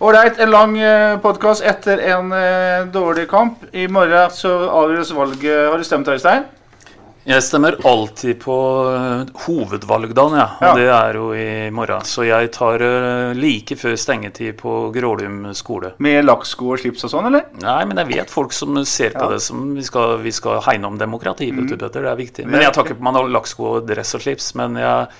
Ålreit, en lang eh, podkast etter en eh, dårlig kamp. I morgen så avgjøres valget. Har du stemt, Øystein? Jeg stemmer alltid på uh, hovedvalgdagen, ja. Og ja. det er jo i morgen. Så jeg tar like før stengetid på Grålum skole. Med lakksko og slips og sånn, eller? Nei, men jeg vet folk som ser på ja. det som vi skal, vi skal hegne om demokrati, mm. vet du, mm. Petter. Det er viktig. Men jeg tar ikke på meg lakksko og dress og slips. Men jeg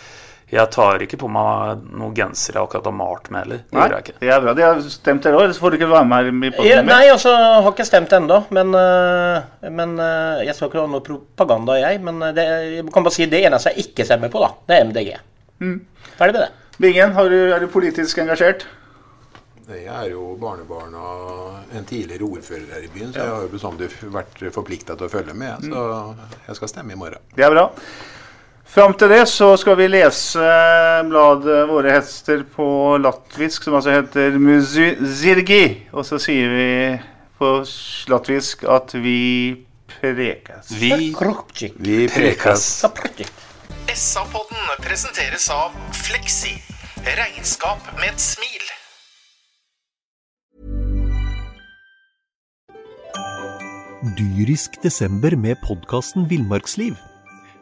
jeg tar ikke på meg noen genser jeg akkurat har malt med heller. Det gjør jeg ikke. Det er bra. De har stemt dere òg, så får du ikke være med her. i ja, nei, altså, har ikke stemt ennå. Men, eh, men eh, jeg skal ikke ha noe propaganda, jeg. Men eh, det, jeg kan bare si det eneste jeg ikke stemmer på, da, det er MDG. Mm. Ferdig med det. Bingen, du, er du politisk engasjert? Jeg er jo barnebarn av en tidligere ordfører her i byen, så jeg har jo bestandig vært forplikta til å følge med. Så mm. jeg skal stemme i morgen. Det er bra. Fram til det så skal vi lese bladet Våre hester på latvisk, som altså heter Muzirgi. Og så sier vi på latvisk at vi prekas. Vi, vi prekas. SA-podden presenteres av Fleksi. Regnskap med et smil. Dyrisk desember med podkasten Villmarksliv.